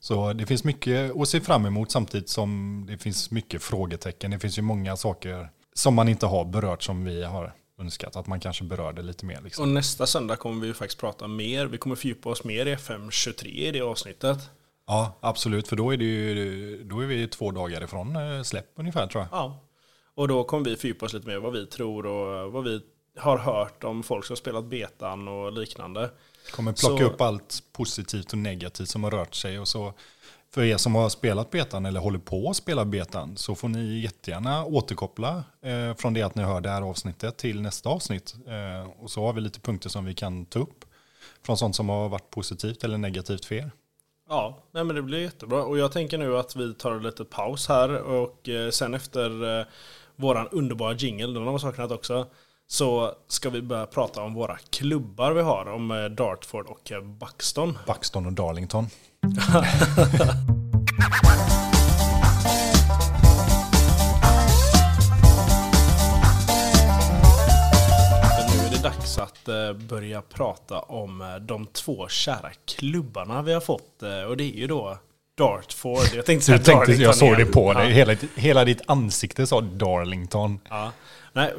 Så det finns mycket att se fram emot samtidigt som det finns mycket frågetecken. Det finns ju många saker som man inte har berört som vi har önskat. Att man kanske berörde lite mer. Liksom. Och nästa söndag kommer vi ju faktiskt prata mer. Vi kommer fördjupa oss mer i FM23 i det avsnittet. Ja, absolut. För då är, det ju, då är vi två dagar ifrån eh, släpp ungefär tror jag. Ja. Och då kommer vi fördjupa oss lite mer vad vi tror och vad vi har hört om folk som har spelat betan och liknande. Kommer plocka Så- upp allt positivt och negativt som har rört sig. Och så för er som har spelat betan eller håller på att spela betan så får ni jättegärna återkoppla eh, från det att ni hör det här avsnittet till nästa avsnitt. Eh, och så har vi lite punkter som vi kan ta upp från sånt som har varit positivt eller negativt för er. Ja, nej men det blir jättebra. Och jag tänker nu att vi tar lite paus här och eh, sen efter eh, våran underbara jingle, den har vi saknat också, så ska vi börja prata om våra klubbar vi har, om eh, Dartford och Buxton. Buxton och Darlington. att eh, börja prata om eh, de två kära klubbarna vi har fått. eh, Och det är ju då Dartford. Jag tänkte säga tänkte, Darlington jag såg igen. det på dig. Ja. Hela, hela ditt ansikte sa Darlington. Ja. Nej,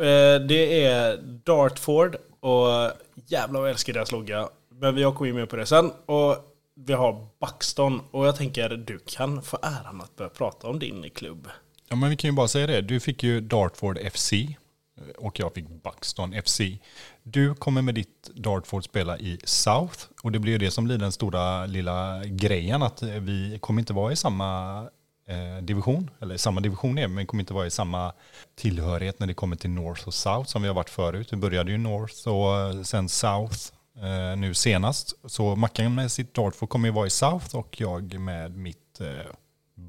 det är Dartford och jävlar vad jag älskar deras logga. Men vi har kommit med på det sen. Och vi har Buxton och jag tänker du kan få äran att börja prata om din klubb. Ja, men vi kan ju bara säga det. Du fick ju Dartford FC och jag fick Buxton FC. Du kommer med ditt Dartford spela i South och det blir ju det som blir den stora lilla grejen att eh, vi kommer inte vara i samma eh, division, eller samma division är men vi kommer inte vara i samma tillhörighet när det kommer till North och South som vi har varit förut. Vi började ju North och eh, sen South eh, nu senast. Så Mackan med sitt Dartford kommer ju vara i South och jag med mitt eh,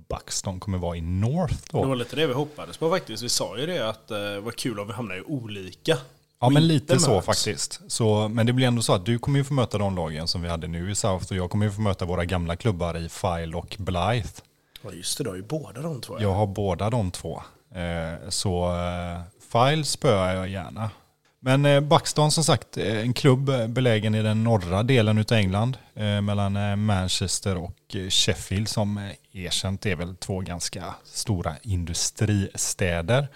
Buxton kommer vara i North. Då. Det var lite det vi hoppades på faktiskt. Vi sa ju det att eh, det var kul om vi hamnar i olika. Ja, men lite så möts. faktiskt. Så, men det blir ändå så att du kommer ju få möta de lagen som vi hade nu i South och jag kommer ju få möta våra gamla klubbar i File och Blythe. Ja just det, du har ju båda de tror jag. Jag har båda de två. Eh, så eh, File spöar jag gärna. Men eh, Buxton som sagt, eh, en klubb belägen i den norra delen av England. Mellan Manchester och Sheffield som erkänt är väl två ganska stora industristäder.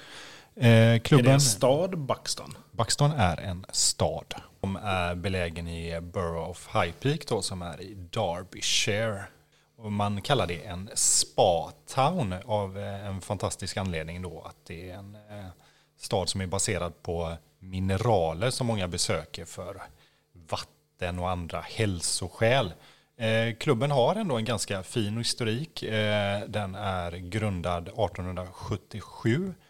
Eh, Är det klubben... en stad, Buxton? Buxton är en stad. De är belägen i Borough of High Peak då, som är i Derbyshire. Och man kallar det en spa-town av eh, en fantastisk anledning då att det är en eh, stad som är baserad på mineraler som många besöker för vatten och andra hälsoskäl. Eh, klubben har ändå en ganska fin historik. Den är grundad 1877 Eh,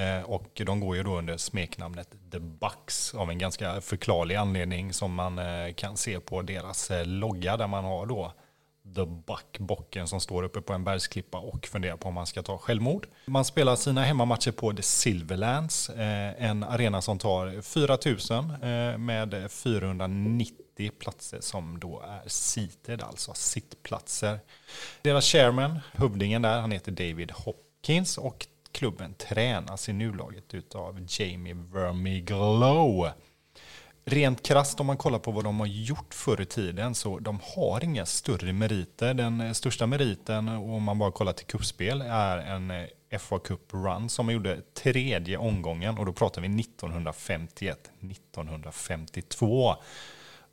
Eh, och de går ju då under smeknamnet The Bucks av en ganska förklarlig anledning som man eh, kan se på deras eh, logga där man har då The Buck, bocken som står uppe på en bergsklippa och funderar på om man ska ta självmord. Man spelar sina hemmamatcher på The Silverlands, en arena som tar 4000 med 490 platser som då är seated, alltså sittplatser. Deras chairman, hövdingen där, han heter David Hopkins och klubben tränas i nuläget utav Jamie Vermiglow. Rent krasst om man kollar på vad de har gjort förr i tiden så de har inga större meriter. Den största meriten om man bara kollar till kuppspel är en eh, FA Cup Run som man gjorde tredje omgången och då pratar vi 1951, 1952.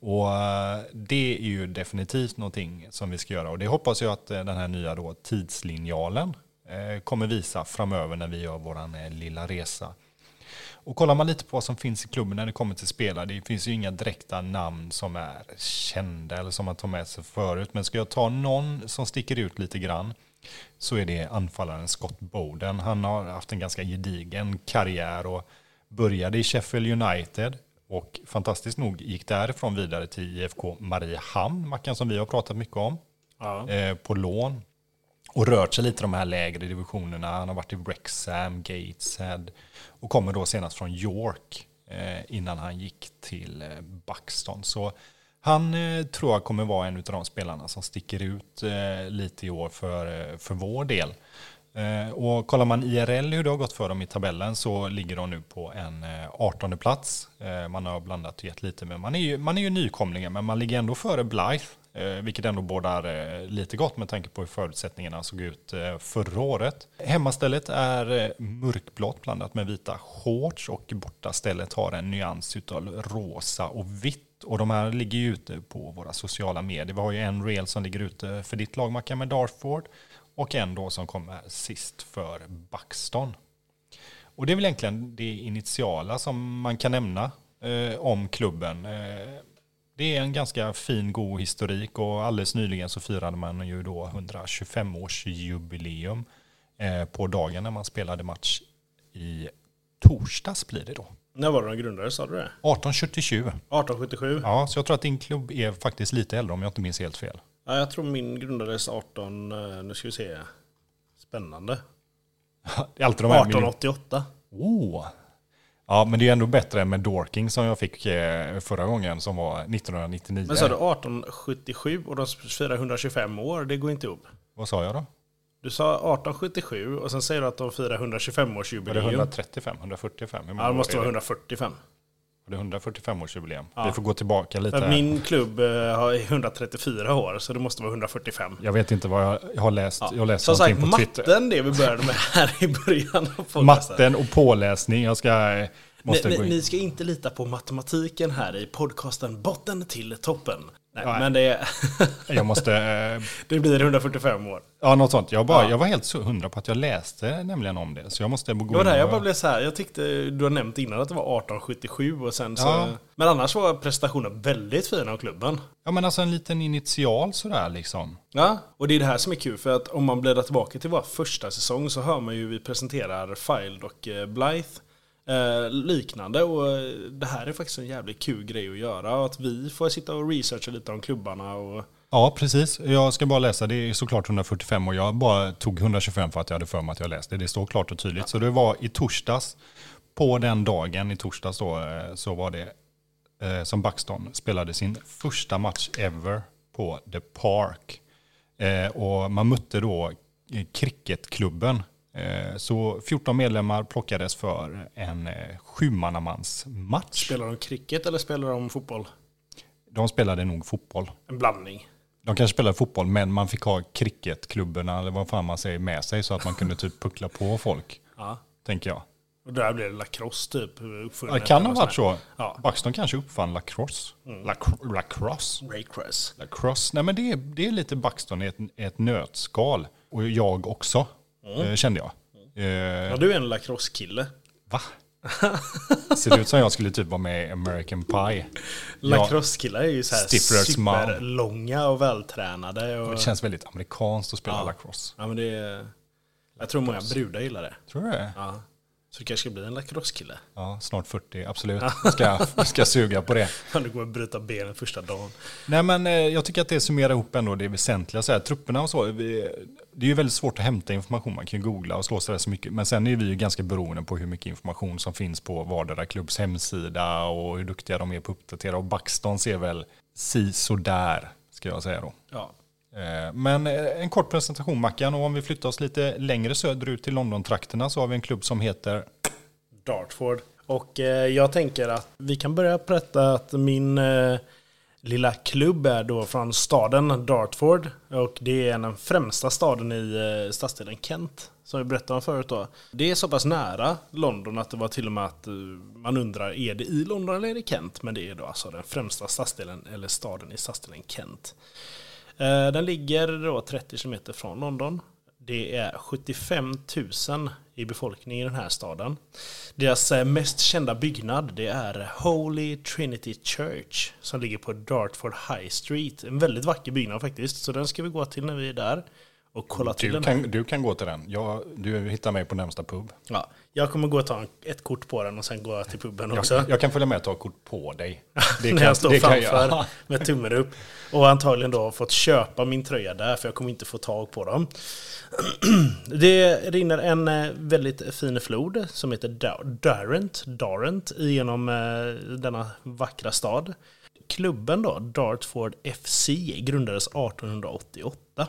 Och eh, det är ju definitivt någonting som vi ska göra och det hoppas jag att eh, den här nya då tidslinjalen kommer visa framöver när vi gör våran eh, lilla resa. Och kollar man lite på vad som finns i klubben när det kommer till spelare, det finns ju inga direkta namn som är kända eller som man tar med sig förut. Men ska jag ta någon som sticker ut lite grann så är det anfallaren Scott Bowden. Han har haft en ganska gedigen karriär och började i Sheffield United och fantastiskt nog gick därifrån vidare till IFK Mariehamn, Mackan som vi har pratat mycket om, Ja. eh, på lån. Och rört sig lite i de här lägre divisionerna. Han har varit i Wrexham, Gateshead och kommer då senast från York eh, innan han gick till eh, Buxton. Så han eh, tror jag kommer vara en av de spelarna som sticker ut lite i år för, för vår del. Och kollar man IRL hur det har gått för dem i tabellen så ligger de nu på en 18 plats. Man har blandat och gett lite, men man är ju, man är ju nykomlingar, men man ligger ändå före Blythe Eh, vilket ändå bådar eh, lite gott med tanke på hur förutsättningarna såg ut eh, förra året. Hemmastället är mörkblått blandat med vita shorts och bortastället har en nyans utav rosa och vitt. Och de här ligger ju ute på våra sociala medier. Vi har ju en reel som ligger ute för ditt lag Mackan med Dartford och en då som kommer sist för Buxton. Och det är väl egentligen det initiala som man kan nämna eh, om klubben. Eh, det är en ganska fin, god historik och alldeles nyligen så firade man ju då 125-årsjubileum eh, på dagen när man spelade match i torsdags blir det då. När var det de grundades, sa du det? 1877. 1877? Ja, så jag tror att din klubb är faktiskt lite äldre om jag inte minns helt fel. Ja, jag tror min grundades 18, eh, nu ska vi se. Spännande. Det är alltid de här 1888. Oh. Ja, men det är ändå bättre än med Dorking som jag fick eh, förra gången som var 1999. Men sa du 1877 och de firar 125 år? Det går inte ihop. Vad sa jag då? Du sa 1877 och sen säger du att de firar 125-årsjubileum. Var det 135? 145? Hur många Ja, det måste vara det? 145. Det 145-årsjubileum? Ja. Vi får gå tillbaka lite. Här. min klubb eh, har 134 år, så det måste vara 145. Jag vet inte vad jag, jag har läst. Jag har läst Som sagt, på Twitter. matten det vi började med här i början av. Matten och påläsning. Jag ska... eh, Måste Ni, gå in. ni ska inte lita på matematiken här i podcasten Botten till toppen. Nej, Nej. men det, Jag måste... eh, det blir 145 år. Ja, något sånt. Jag, bara, Ja. jag var helt hundra på att jag läste nämligen om det. Så jag måste gå Det var jag bara blev så här. Jag tyckte du har nämnt innan att det var 1877 och sen så... Ja. Men annars var prestationen väldigt fin av klubben. Ja, men alltså en liten initial sådär liksom. Ja, och det är det här som är kul för att om man bläddrar tillbaka till vår första säsong så hör man ju vi presenterar Filed och eh, Blythe. Eh, liknande och eh, det här är faktiskt en jävligt kul grej att göra. Att vi får sitta och researcha lite om klubbarna och... Ja, precis. Jag ska bara läsa. Det är såklart 145 och jag bara tog 125 för att jag hade för mig att jag läste. Det står klart och tydligt. Så det var i torsdags, på den dagen i torsdags då, eh, så var det eh, som Buxton spelade sin första match ever på The Park. Eh, och man mötte då eh, cricketklubben. Eh, så 14 medlemmar plockades för en eh, sjumannamansmatch. Spelar de cricket eller spelar de fotboll? De spelade nog fotboll. En blandning. De kanske spelade fotboll, men man fick ha cricketklubborna, eller vad fan man säger, med sig så att man kunde typ puckla på folk, Ja. tänker jag. Och där blev det lacrosse typ. Det kan ha varit så. Ja. Buxton kanske uppfann lacrosse. Lac- lacrosse. Raycross. Lacrosse. Nej men det är, det är lite Buxton i ett, ett nötskal. Och jag också, eh, kände jag. Eh, Ja, du är en lacrosse-kille. Va? Ser det ut som jag skulle typ vara med i American Pie? Lacrosse-killar är ju så här superlånga och vältränade. Och... det känns väldigt amerikanskt att spela Ja. lacrosse. Ja, men det är... Jag tror många brudar gillar det. Tror du det? Ja. Så du kanske ska bli en lacrosse-kille. Ja, snart 40, absolut. Ska, ska suga på det. Du och bryta benen första dagen. Nej men eh, jag tycker att det summerar ihop ändå det väsentliga. Så här, trupperna och så, vi, det är ju väldigt svårt att hämta information. Man kan ju googla och slå sig där så mycket. Men sen är vi ju ganska beroende på hur mycket information som finns på vardera klubbs hemsida och hur duktiga de är på att uppdatera. Och Buxton ser väl si sådär, ska jag säga då. Ja. Eh, men eh, en kort presentation Mackan och om vi flyttar oss lite längre söderut till London-trakterna så har vi en klubb som heter Dartford. Och eh, jag tänker att vi kan börja berätta att min lilla klubb är då från staden Dartford. Och det är den främsta staden i stadsdelen Kent. Som vi berättade om förut då. Det är så pass nära London att det var till och med att man undrar, är det i London eller är det Kent? Men det är då alltså den främsta stadsdelen, eller staden i stadsdelen Kent. Eh, den ligger då 30 km från London. Det är 75 000 i befolkning i den här staden. Deras eh, mest kända byggnad det är Holy Trinity Church som ligger på Dartford High Street. En väldigt vacker byggnad faktiskt, så den ska vi gå till när vi är där och kolla till du den. kan, du kan gå till den. Jag, du hittar mig på närmsta pub. Ja, jag kommer gå och ta ett kort på den och sen gå till puben också. Jag, kan följa med och ta kort på dig. Det när jag står det framför jag. med tummen upp. Och antagligen då fått köpa min tröja där för jag kommer inte få tag på dem. Det rinner en eh, väldigt fin flod som heter Da- Darent, Darent genom eh, denna vackra stad. Klubben då, Dartford FC, grundades 1888.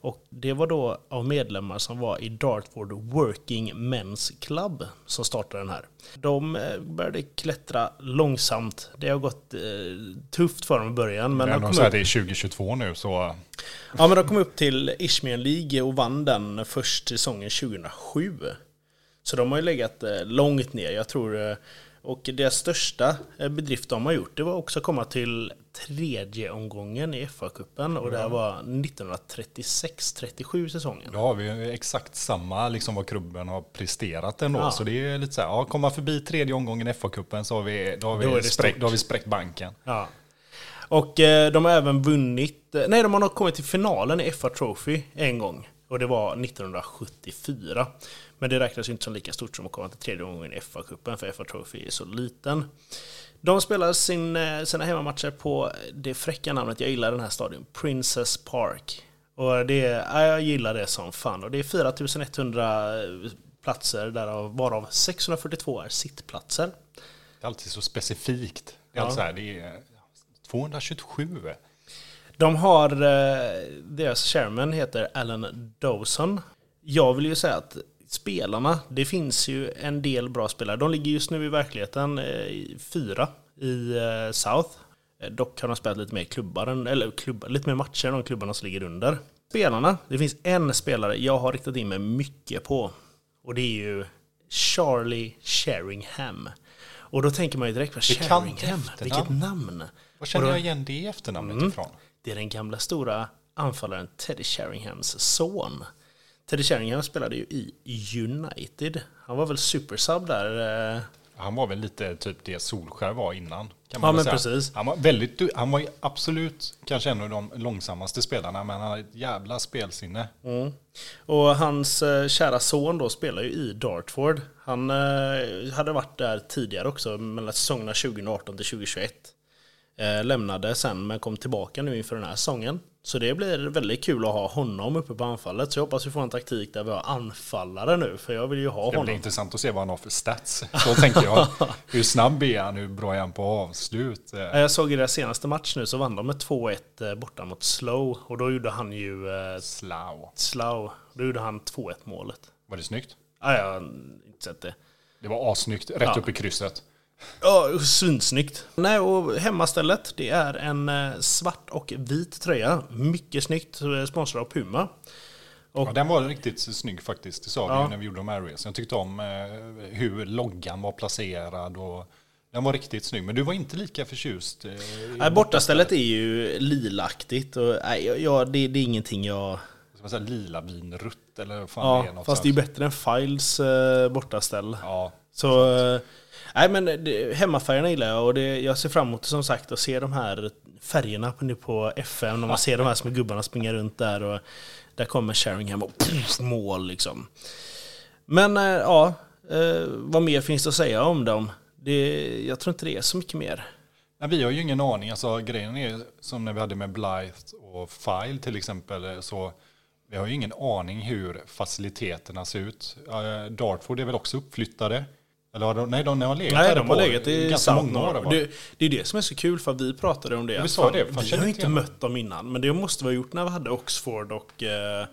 Och det var då av medlemmar som var i Dartford Working Men's Club som startade den här. De eh, började klättra långsamt. Det har gått eh, tufft för dem i början. Men, Men de säger upp, att det är 2022 nu så ja, men de kom upp till Isthmian League och vann den först säsongen 2007. Så de har ju legat eh, långt ner. Jag tror... eh, Och deras största eh, bedrift de har gjort det var också att komma till tredje omgången i FA-cupen. Och det här var 1936-37 säsongen. då har vi exakt samma liksom vad klubben har presterat ändå. Ja. Så det är lite så här, ja, komma förbi tredje omgången i FA-cupen så har vi, då har vi, Då stort. då har vi spräckt banken. Ja. Och eh, de har även vunnit... eh, Nej, de har nog kommit till finalen i FA Trophy en gång. Och det var 1974. Men det räknas inte som lika stort som att komma till tredje gången i FA-cupen, för FA Trophy är så liten. De spelar sin, eh, sina hemmamatcher på det fräcka namnet, jag gillar den här stadion, Princess Park. Och det, ja, jag gillar det som fan. Och det är 4100 platser, därav, varav 642 är sittplatser. Det är alltid så specifikt. Det är, Ja. alltid så här, det är 227. De har, eh, deras chairman heter Alan Dawson. Jag vill ju säga att spelarna, det finns ju en del bra spelare. De ligger just nu i verkligheten eh, fyra i eh, South. Eh, Dock har de spelat lite mer klubbar, eller klubbar, lite mer matcher än de klubbarna som ligger under. Spelarna, det finns en spelare jag har riktat in mig mycket på. Och det är ju Charlie Sheringham. Och då tänker man ju direkt på Sheringham, vilket namn! Var känner då- jag igen det efternamnet Mm. ifrån? Det är den gamla stora anfallaren Teddy Sheringhams son. Teddy Sheringham spelade ju i United. Han var väl supersub där. eh, Han var väl lite typ det Solskär var innan. Kan Ja, man väl men säga. precis. Han var, väldigt, han var ju absolut kanske en av de långsammaste spelarna, men han hade ett jävla spelsinne. Mm. Och hans eh, kära son då spelar ju i Dartford. Han eh, hade varit där tidigare också, mellan säsongerna 2018 till 2021. Eh, lämnade sen men kom tillbaka nu inför den här säsongen. Så det blir väldigt kul att ha honom uppe på anfallet. Så jag hoppas vi får en taktik där vi har anfallare nu, för jag vill ju ha Det blir honom. intressant att se vad han har för stats. Så tänker jag. Hur snabb är han? Hur bra är han på avslut? Eh, Ja, Jag såg i deras senaste match nu så vann de med 2-1 eh, borta mot Slow. Och då gjorde han ju eh, Slow. Slow. Då gjorde han 2-1 målet. Var det snyggt? Ja, jag har inte sett det. Det var assnyggt, rätt Ja. upp i krysset. Ja, svinsnyggt. Nej, och hemmastället det är en eh, svart och vit tröja. Mycket snyggt. eh, Sponsrad av Puma. Och- Ja, den var riktigt snygg faktiskt. Det sa vi Ja. när vi gjorde de här racen. Jag tyckte om eh, hur loggan var placerad. Och den var riktigt snygg. Men du var inte lika förtjust. Nej, bortastället är ju lilaktigt. Och, nej, ja, ja, det, det är ingenting jag... Ska man säga lila vinrutt eller vad fan det är Ja, något fast det är sånt. ju bättre än Files eh, bortaställ. Ja, Så, eh, nej men det, hemmafärgerna gillar jag och det, jag ser fram emot som sagt att se de här färgerna på, nu på FM. När man ser de här små gubbarna springa runt där och där kommer Sheringham och pff, mål liksom. Men eh, ja, eh, vad mer finns det att säga om dem? Det, jag tror inte det är så mycket mer. Nej, vi har ju ingen aning. Alltså, grejen är som när vi hade med Blythe och File till exempel. Eh, så vi har ju ingen aning hur faciliteterna ser ut. Dartford är väl också uppflyttade? Eller har de, nej, de har legat Nej, de har legat i ganska många år. Det, det är det som är så kul för att vi pratade om det. vi sa det, fan, vi har inte igen mött dem innan, men det måste vi ha gjort när vi hade Oxford och... Eh,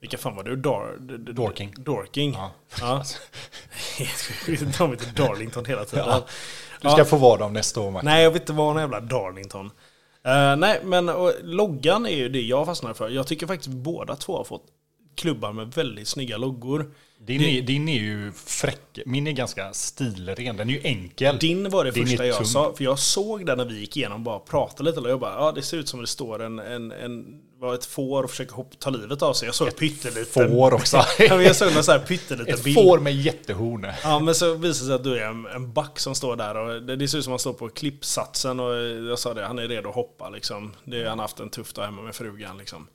vilka fan var det? Dar, Dorking. Dorking. Ja. Ja. De heter Darlington hela tiden. Ja. Du ska få vara dem nästa år, Mac. Nej, jag vill inte vara någon jävla Darlington. Eh, nej, men och, loggan är ju det jag fastnar för. Jag tycker faktiskt båda två har fått klubbar med väldigt snygga loggor. Din, är, din är ju fräck. Min är ganska stilren. Den är ju enkel. Din var det Din första jag tung. sa, för jag såg det när vi gick igenom bara pratade lite och jag bara, ja det ser ut som det står en, en, en var ett får och försöker hoppa, ta livet av sig. Jag såg ett pytteliten... får också. Jag såg en sån här pytteliten Ett bild. får med jättehorn. Ja, men så visar det sig att du är en, en back som står där och det, det ser ut som att han står på klippsatsen och jag sa det, han är redo att hoppa liksom. Det, han har haft en tuff dag hemma med frugan liksom.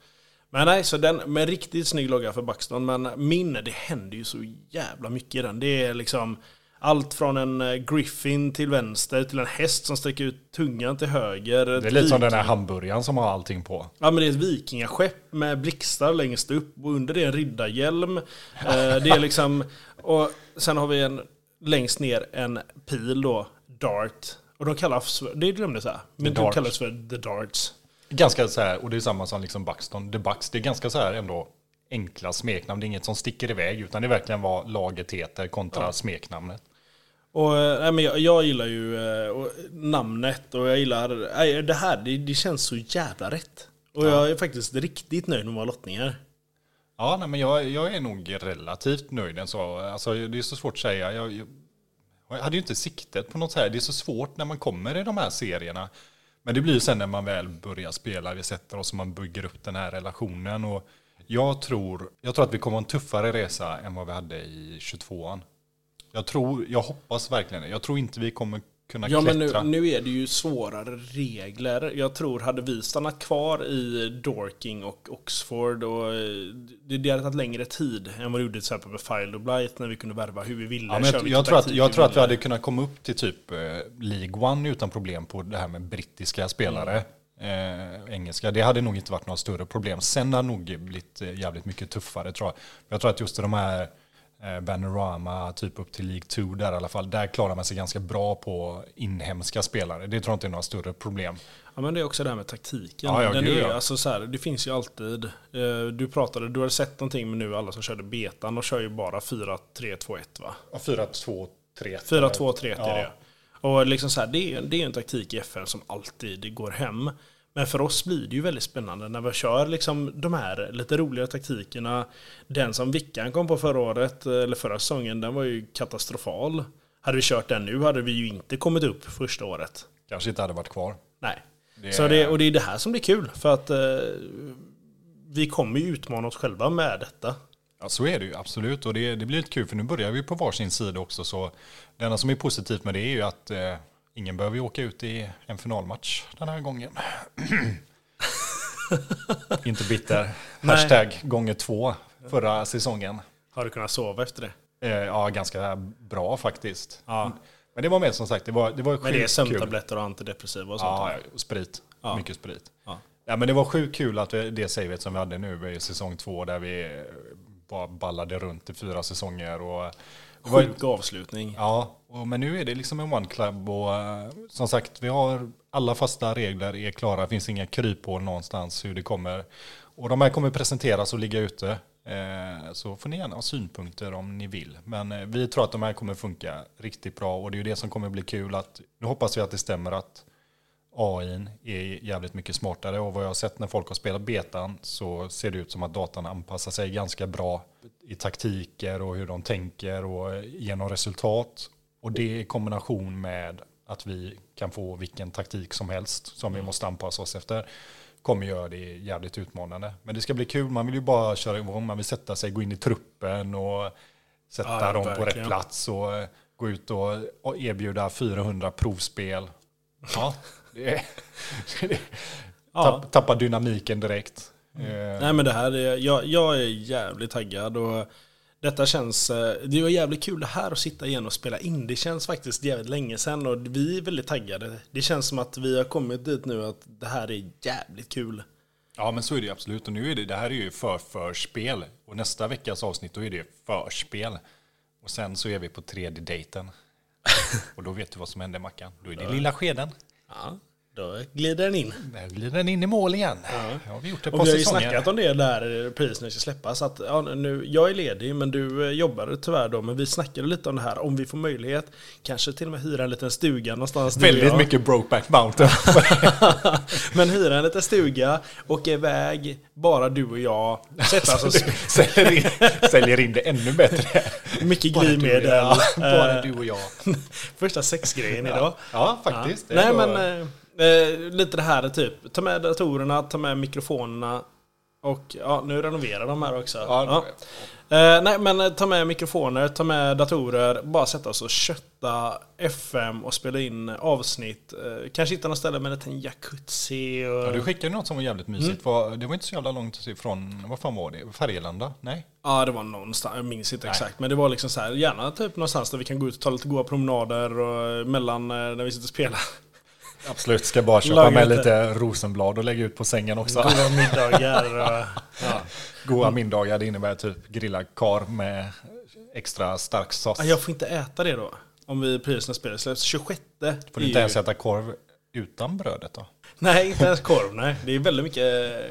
Men nej, så den med riktigt snygg logga för Buxton, men min, det händer ju så jävla mycket i den. Det är liksom allt från en eh, griffin till vänster till en häst som sträcker ut tungan till höger. Det är lite som den här hamburgaren som har allting på. Ja men det är ett vikingaskepp med blixtar längst upp och under det är en riddarhjälm. Eh, det är liksom, och sen har vi en längst ner en pil då, dart. Och de kallas, det glömde jag säga, men de kallas för the darts. Ganska så här, och det är samma som liksom Buxton, The Bucks, det är ganska så här ändå enkla smeknamn. Det är inget som sticker iväg, utan det är verkligen vad laget heter kontra smeknamnet. Och, eh, nej, men jag, jag gillar ju eh, och, namnet och jag gillar... Nej, det här, det, det känns så jävla rätt. Och jag är faktiskt riktigt nöjd med våra lottningar. Ja, nej, men jag, jag är nog relativt nöjd än så. Alltså, det är så svårt att säga. Jag, jag, jag hade ju inte siktet på något så här. Det är så svårt när man kommer i de här serierna. Men det blir ju sen när man väl börjar spela, vi sätter oss och man bygger upp den här relationen. Och jag tror, jag tror att vi kommer en tuffare resa än vad vi hade i 22an. Jag tror, jag hoppas verkligen det. Jag tror inte vi kommer kunna Ja men nu, klättra. nu är det ju svårare regler. Jag tror hade vi stannat kvar i Dorking och Oxford och eh, det det hade tagit längre tid än vad det gjorde till exempel med File och Blight när vi kunde värva hur vi ville. Ja, men jag, jag, tror att, jag tror att vi hade kunnat komma upp till typ eh, League One utan problem på det här med brittiska spelare. Eh, engelska. Det hade nog inte varit några större problem. Sen hade det nog blivit eh, jävligt mycket tuffare tror jag. Jag tror att just de här eh, Bannerama, typ upp till League 2 där i alla fall, där klarar man sig ganska bra på inhemska spelare. Det tror jag inte är några större problem. Ja men det är också det här med taktiken. Ja, ja, Den gud, är, ja. alltså, så här, det finns ju alltid. eh, Du pratade, du har sett någonting med nu alla som körde betan. De kör ju bara 4-3-2-1 va? 4, 2, 3. 4-2-3 är Ja. det. Och liksom så här, det, är, det är en taktik i FN som alltid går hem. Men för oss blir det ju väldigt spännande när vi kör liksom de här lite roliga taktikerna. Den som Vickan kom på förra året, eller förra säsongen, den var ju katastrofal. Hade vi kört den nu hade vi ju inte kommit upp första året. Kanske inte hade varit kvar. Nej. Det- Så det, och det är det här som blir kul. För att eh, vi kommer ju utmana oss själva med detta. Ja, så är det ju absolut. Och det, det blir lite kul för nu börjar vi på varsin sida också. Så det enda som är positivt med det är ju att eh, ingen behöver ju åka ut i en finalmatch den här gången. Inte bitter. Hashtag gånger två förra säsongen. Har du kunnat sova efter det? Eh, ja, ganska bra faktiskt. Ja. Men det var mer som sagt, det var, det var Men det är sjukt sömntabletter och antidepressiva och sånt. Ja, och sprit. Ja. Mycket sprit. Ja. Ja, men det var sjukt kul att vi, det savet som vi hade nu i säsong två där vi bara ballade runt i fyra säsonger. Och, var- Sjuk avslutning. Ja, och, men nu är det liksom en one club och eh, som sagt vi har alla fasta regler är klara. Det finns inga kryphål någonstans hur det kommer. Och de här kommer presenteras och ligga ute. Eh, så får ni gärna ha synpunkter om ni vill. Men eh, vi tror att de här kommer funka riktigt bra och det är ju det som kommer bli kul. Att, nu hoppas vi att det stämmer att AI är jävligt mycket smartare och vad jag har sett när folk har spelat betan så ser det ut som att datan anpassar sig ganska bra i taktiker och hur de tänker och genom resultat. Och det i kombination med att vi kan få vilken taktik som helst som vi måste anpassa oss efter kommer göra det jävligt utmanande. Men det ska bli kul, man vill ju bara köra igång, man vill sätta sig, gå in i truppen och sätta Ja, dem på rätt verkligen. plats och gå ut och erbjuda 400 provspel. Ja, det det Ja. tapp, tappa dynamiken direkt. Eh, Nej men det här är, jag, jag är jävligt taggad och detta känns, eh, det var jävligt kul det här att sitta igen och spela in. Det känns faktiskt jävligt länge sedan och vi är väldigt taggade. Det känns som att vi har kommit dit nu att det här är jävligt kul. Ja, men så är det absolut. Och nu är det, det här är ju för förspel. Och nästa veckas avsnitt, då är det förspel. Och sen så är vi på tredje dejten. Och då vet du vad som händer Mackan. Då är det lilla skeden. Ja, då glider den in. Där glider den in i mål igen. Ja. har vi gjort ett Och vi har ju snackat om det där det ska släppas. Att, ja, nu, jag är ledig men du eh, jobbar tyvärr då. Men vi snackade lite om det här. Om vi får möjlighet. Kanske till och med hyra en liten stuga någonstans. Väldigt jag. mycket Brokeback Mountain. men hyra en liten stuga. Åka iväg. Bara du och jag. Sätta oss och säljer, in, säljer in det ännu bättre. Mycket glidmedel. ja, bara Eh, du och jag. Första sexgrejen idag. Ja, faktiskt. Det Nej men eh, lite det här typ. Ta med datorerna, ta med mikrofonerna. Och ja, nu renoverar de här också. Ja, Ja. Eh, nej men eh, ta med mikrofoner, ta med datorer. Bara sätta oss och kötta FM och spela in avsnitt. Eh, kanske hitta något ställe med en liten jacuzzi. Och... Ja, du skickade något som var jävligt mysigt. Var, det var inte så jävla långt ifrån, vad fan var det? Färgelanda? Nej? Ja, det var någonstans. Jag minns inte Nej. exakt. Men det var liksom så här, gärna typ någonstans där vi kan gå ut och ta lite goda promenader och eh, mellan eh, när vi sitter och spelar. Absolut, ska bara köpa med lite. rosenblad och lägga ut på sängen också. Goda middagar. Och, ja. Goda middagar, det innebär typ grilla kar med extra stark sås. Ja, Jag får inte äta det då. Om vi precis när spelet släpps. 26 Får du inte ens äta korv utan brödet då? Nej, inte ens korv. Nej. Det är väldigt mycket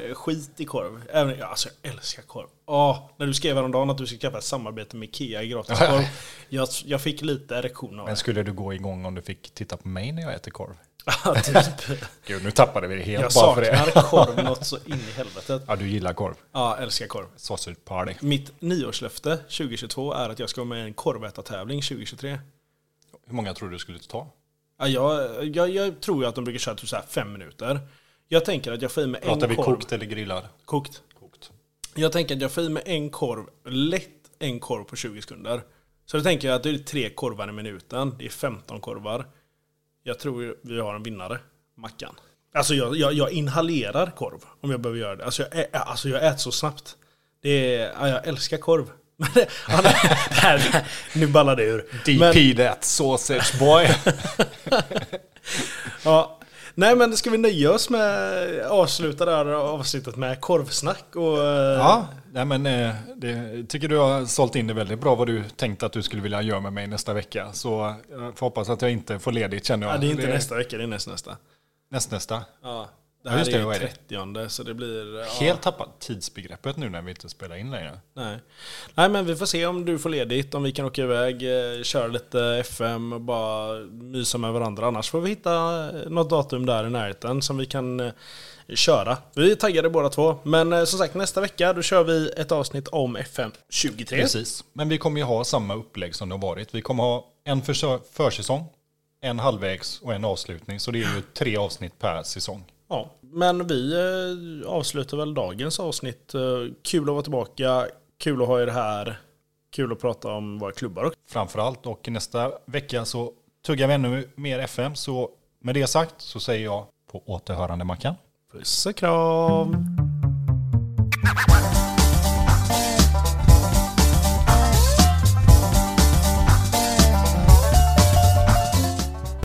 eh, skit i korv. Även, ja, alltså, jag älskar korv. Åh, när du skrev häromdagen att du ska skaffa ett samarbete med Ikea i gratis korv. Jag, jag fick lite erektion av Men skulle du gå igång om du fick titta på mig när jag äter korv? Ja, typ. Gud, nu tappade vi det helt Jag bara för det. saknar korv något så in i helvetet. Ja, du gillar korv. Ja, älskar korv. Sausage party. Mitt nyårslöfte 2022 är att jag ska vara med i en korvätartävling 2023. Hur många tror du skulle ta? Ja, jag, jag, jag tror ju att de brukar köra typ så här fem minuter. Jag tänker att jag får i mig en Pratar vi korv. kokt eller grillad? Kokt. Kokt. Jag tänker att jag får i mig en korv, lätt en korv på 20 sekunder. Så då tänker jag att det är tre korvar i minuten. Det är 15 korvar. Jag tror vi har en vinnare. Mackan. Alltså jag, jag, jag inhalerar korv om jag behöver göra det. Alltså jag, alltså jag äter så snabbt. Det är, ja, jag älskar korv. Men det- det här, det nu ballar det ur. DP that sausage boy. Ja. Nej men ska vi nöja oss med avsluta det här avsnittet med korvsnack och... eh, ja, nej men eh, det tycker du har sålt in det väldigt bra vad du tänkte att du skulle vilja göra med mig nästa vecka. Så jag får hoppas att jag inte får ledigt känner jag. ja, det är inte nästa vecka, det är näst nästa. Nästnästa. Ja. Det Ja, här just det, är är det? 30 så det blir... Ja, Helt tappat tidsbegreppet nu när vi inte spelar in längre. nej. nej men vi får se om du får ledigt, om vi kan åka iväg, eh, köra lite FM och bara mysa med varandra. Annars får vi hitta eh, något datum där i närheten som vi kan eh, köra. Vi är taggade båda två. Men som sagt nästa vecka då kör vi ett avsnitt om FM 23. Precis. Men vi kommer ju ha samma upplägg som det har varit. Vi kommer ha en försäsong, en halvvägs och en avslutning. Så det är ju tre avsnitt per säsong. Ja, men vi eh, avslutar väl dagens avsnitt. Eh, kul att vara tillbaka, kul att ha er här, kul att prata om våra klubbar. Framförallt och nästa vecka så tuggar vi ännu mer FM. Så med det sagt så säger jag på återhörande Mackan. Puss och kram!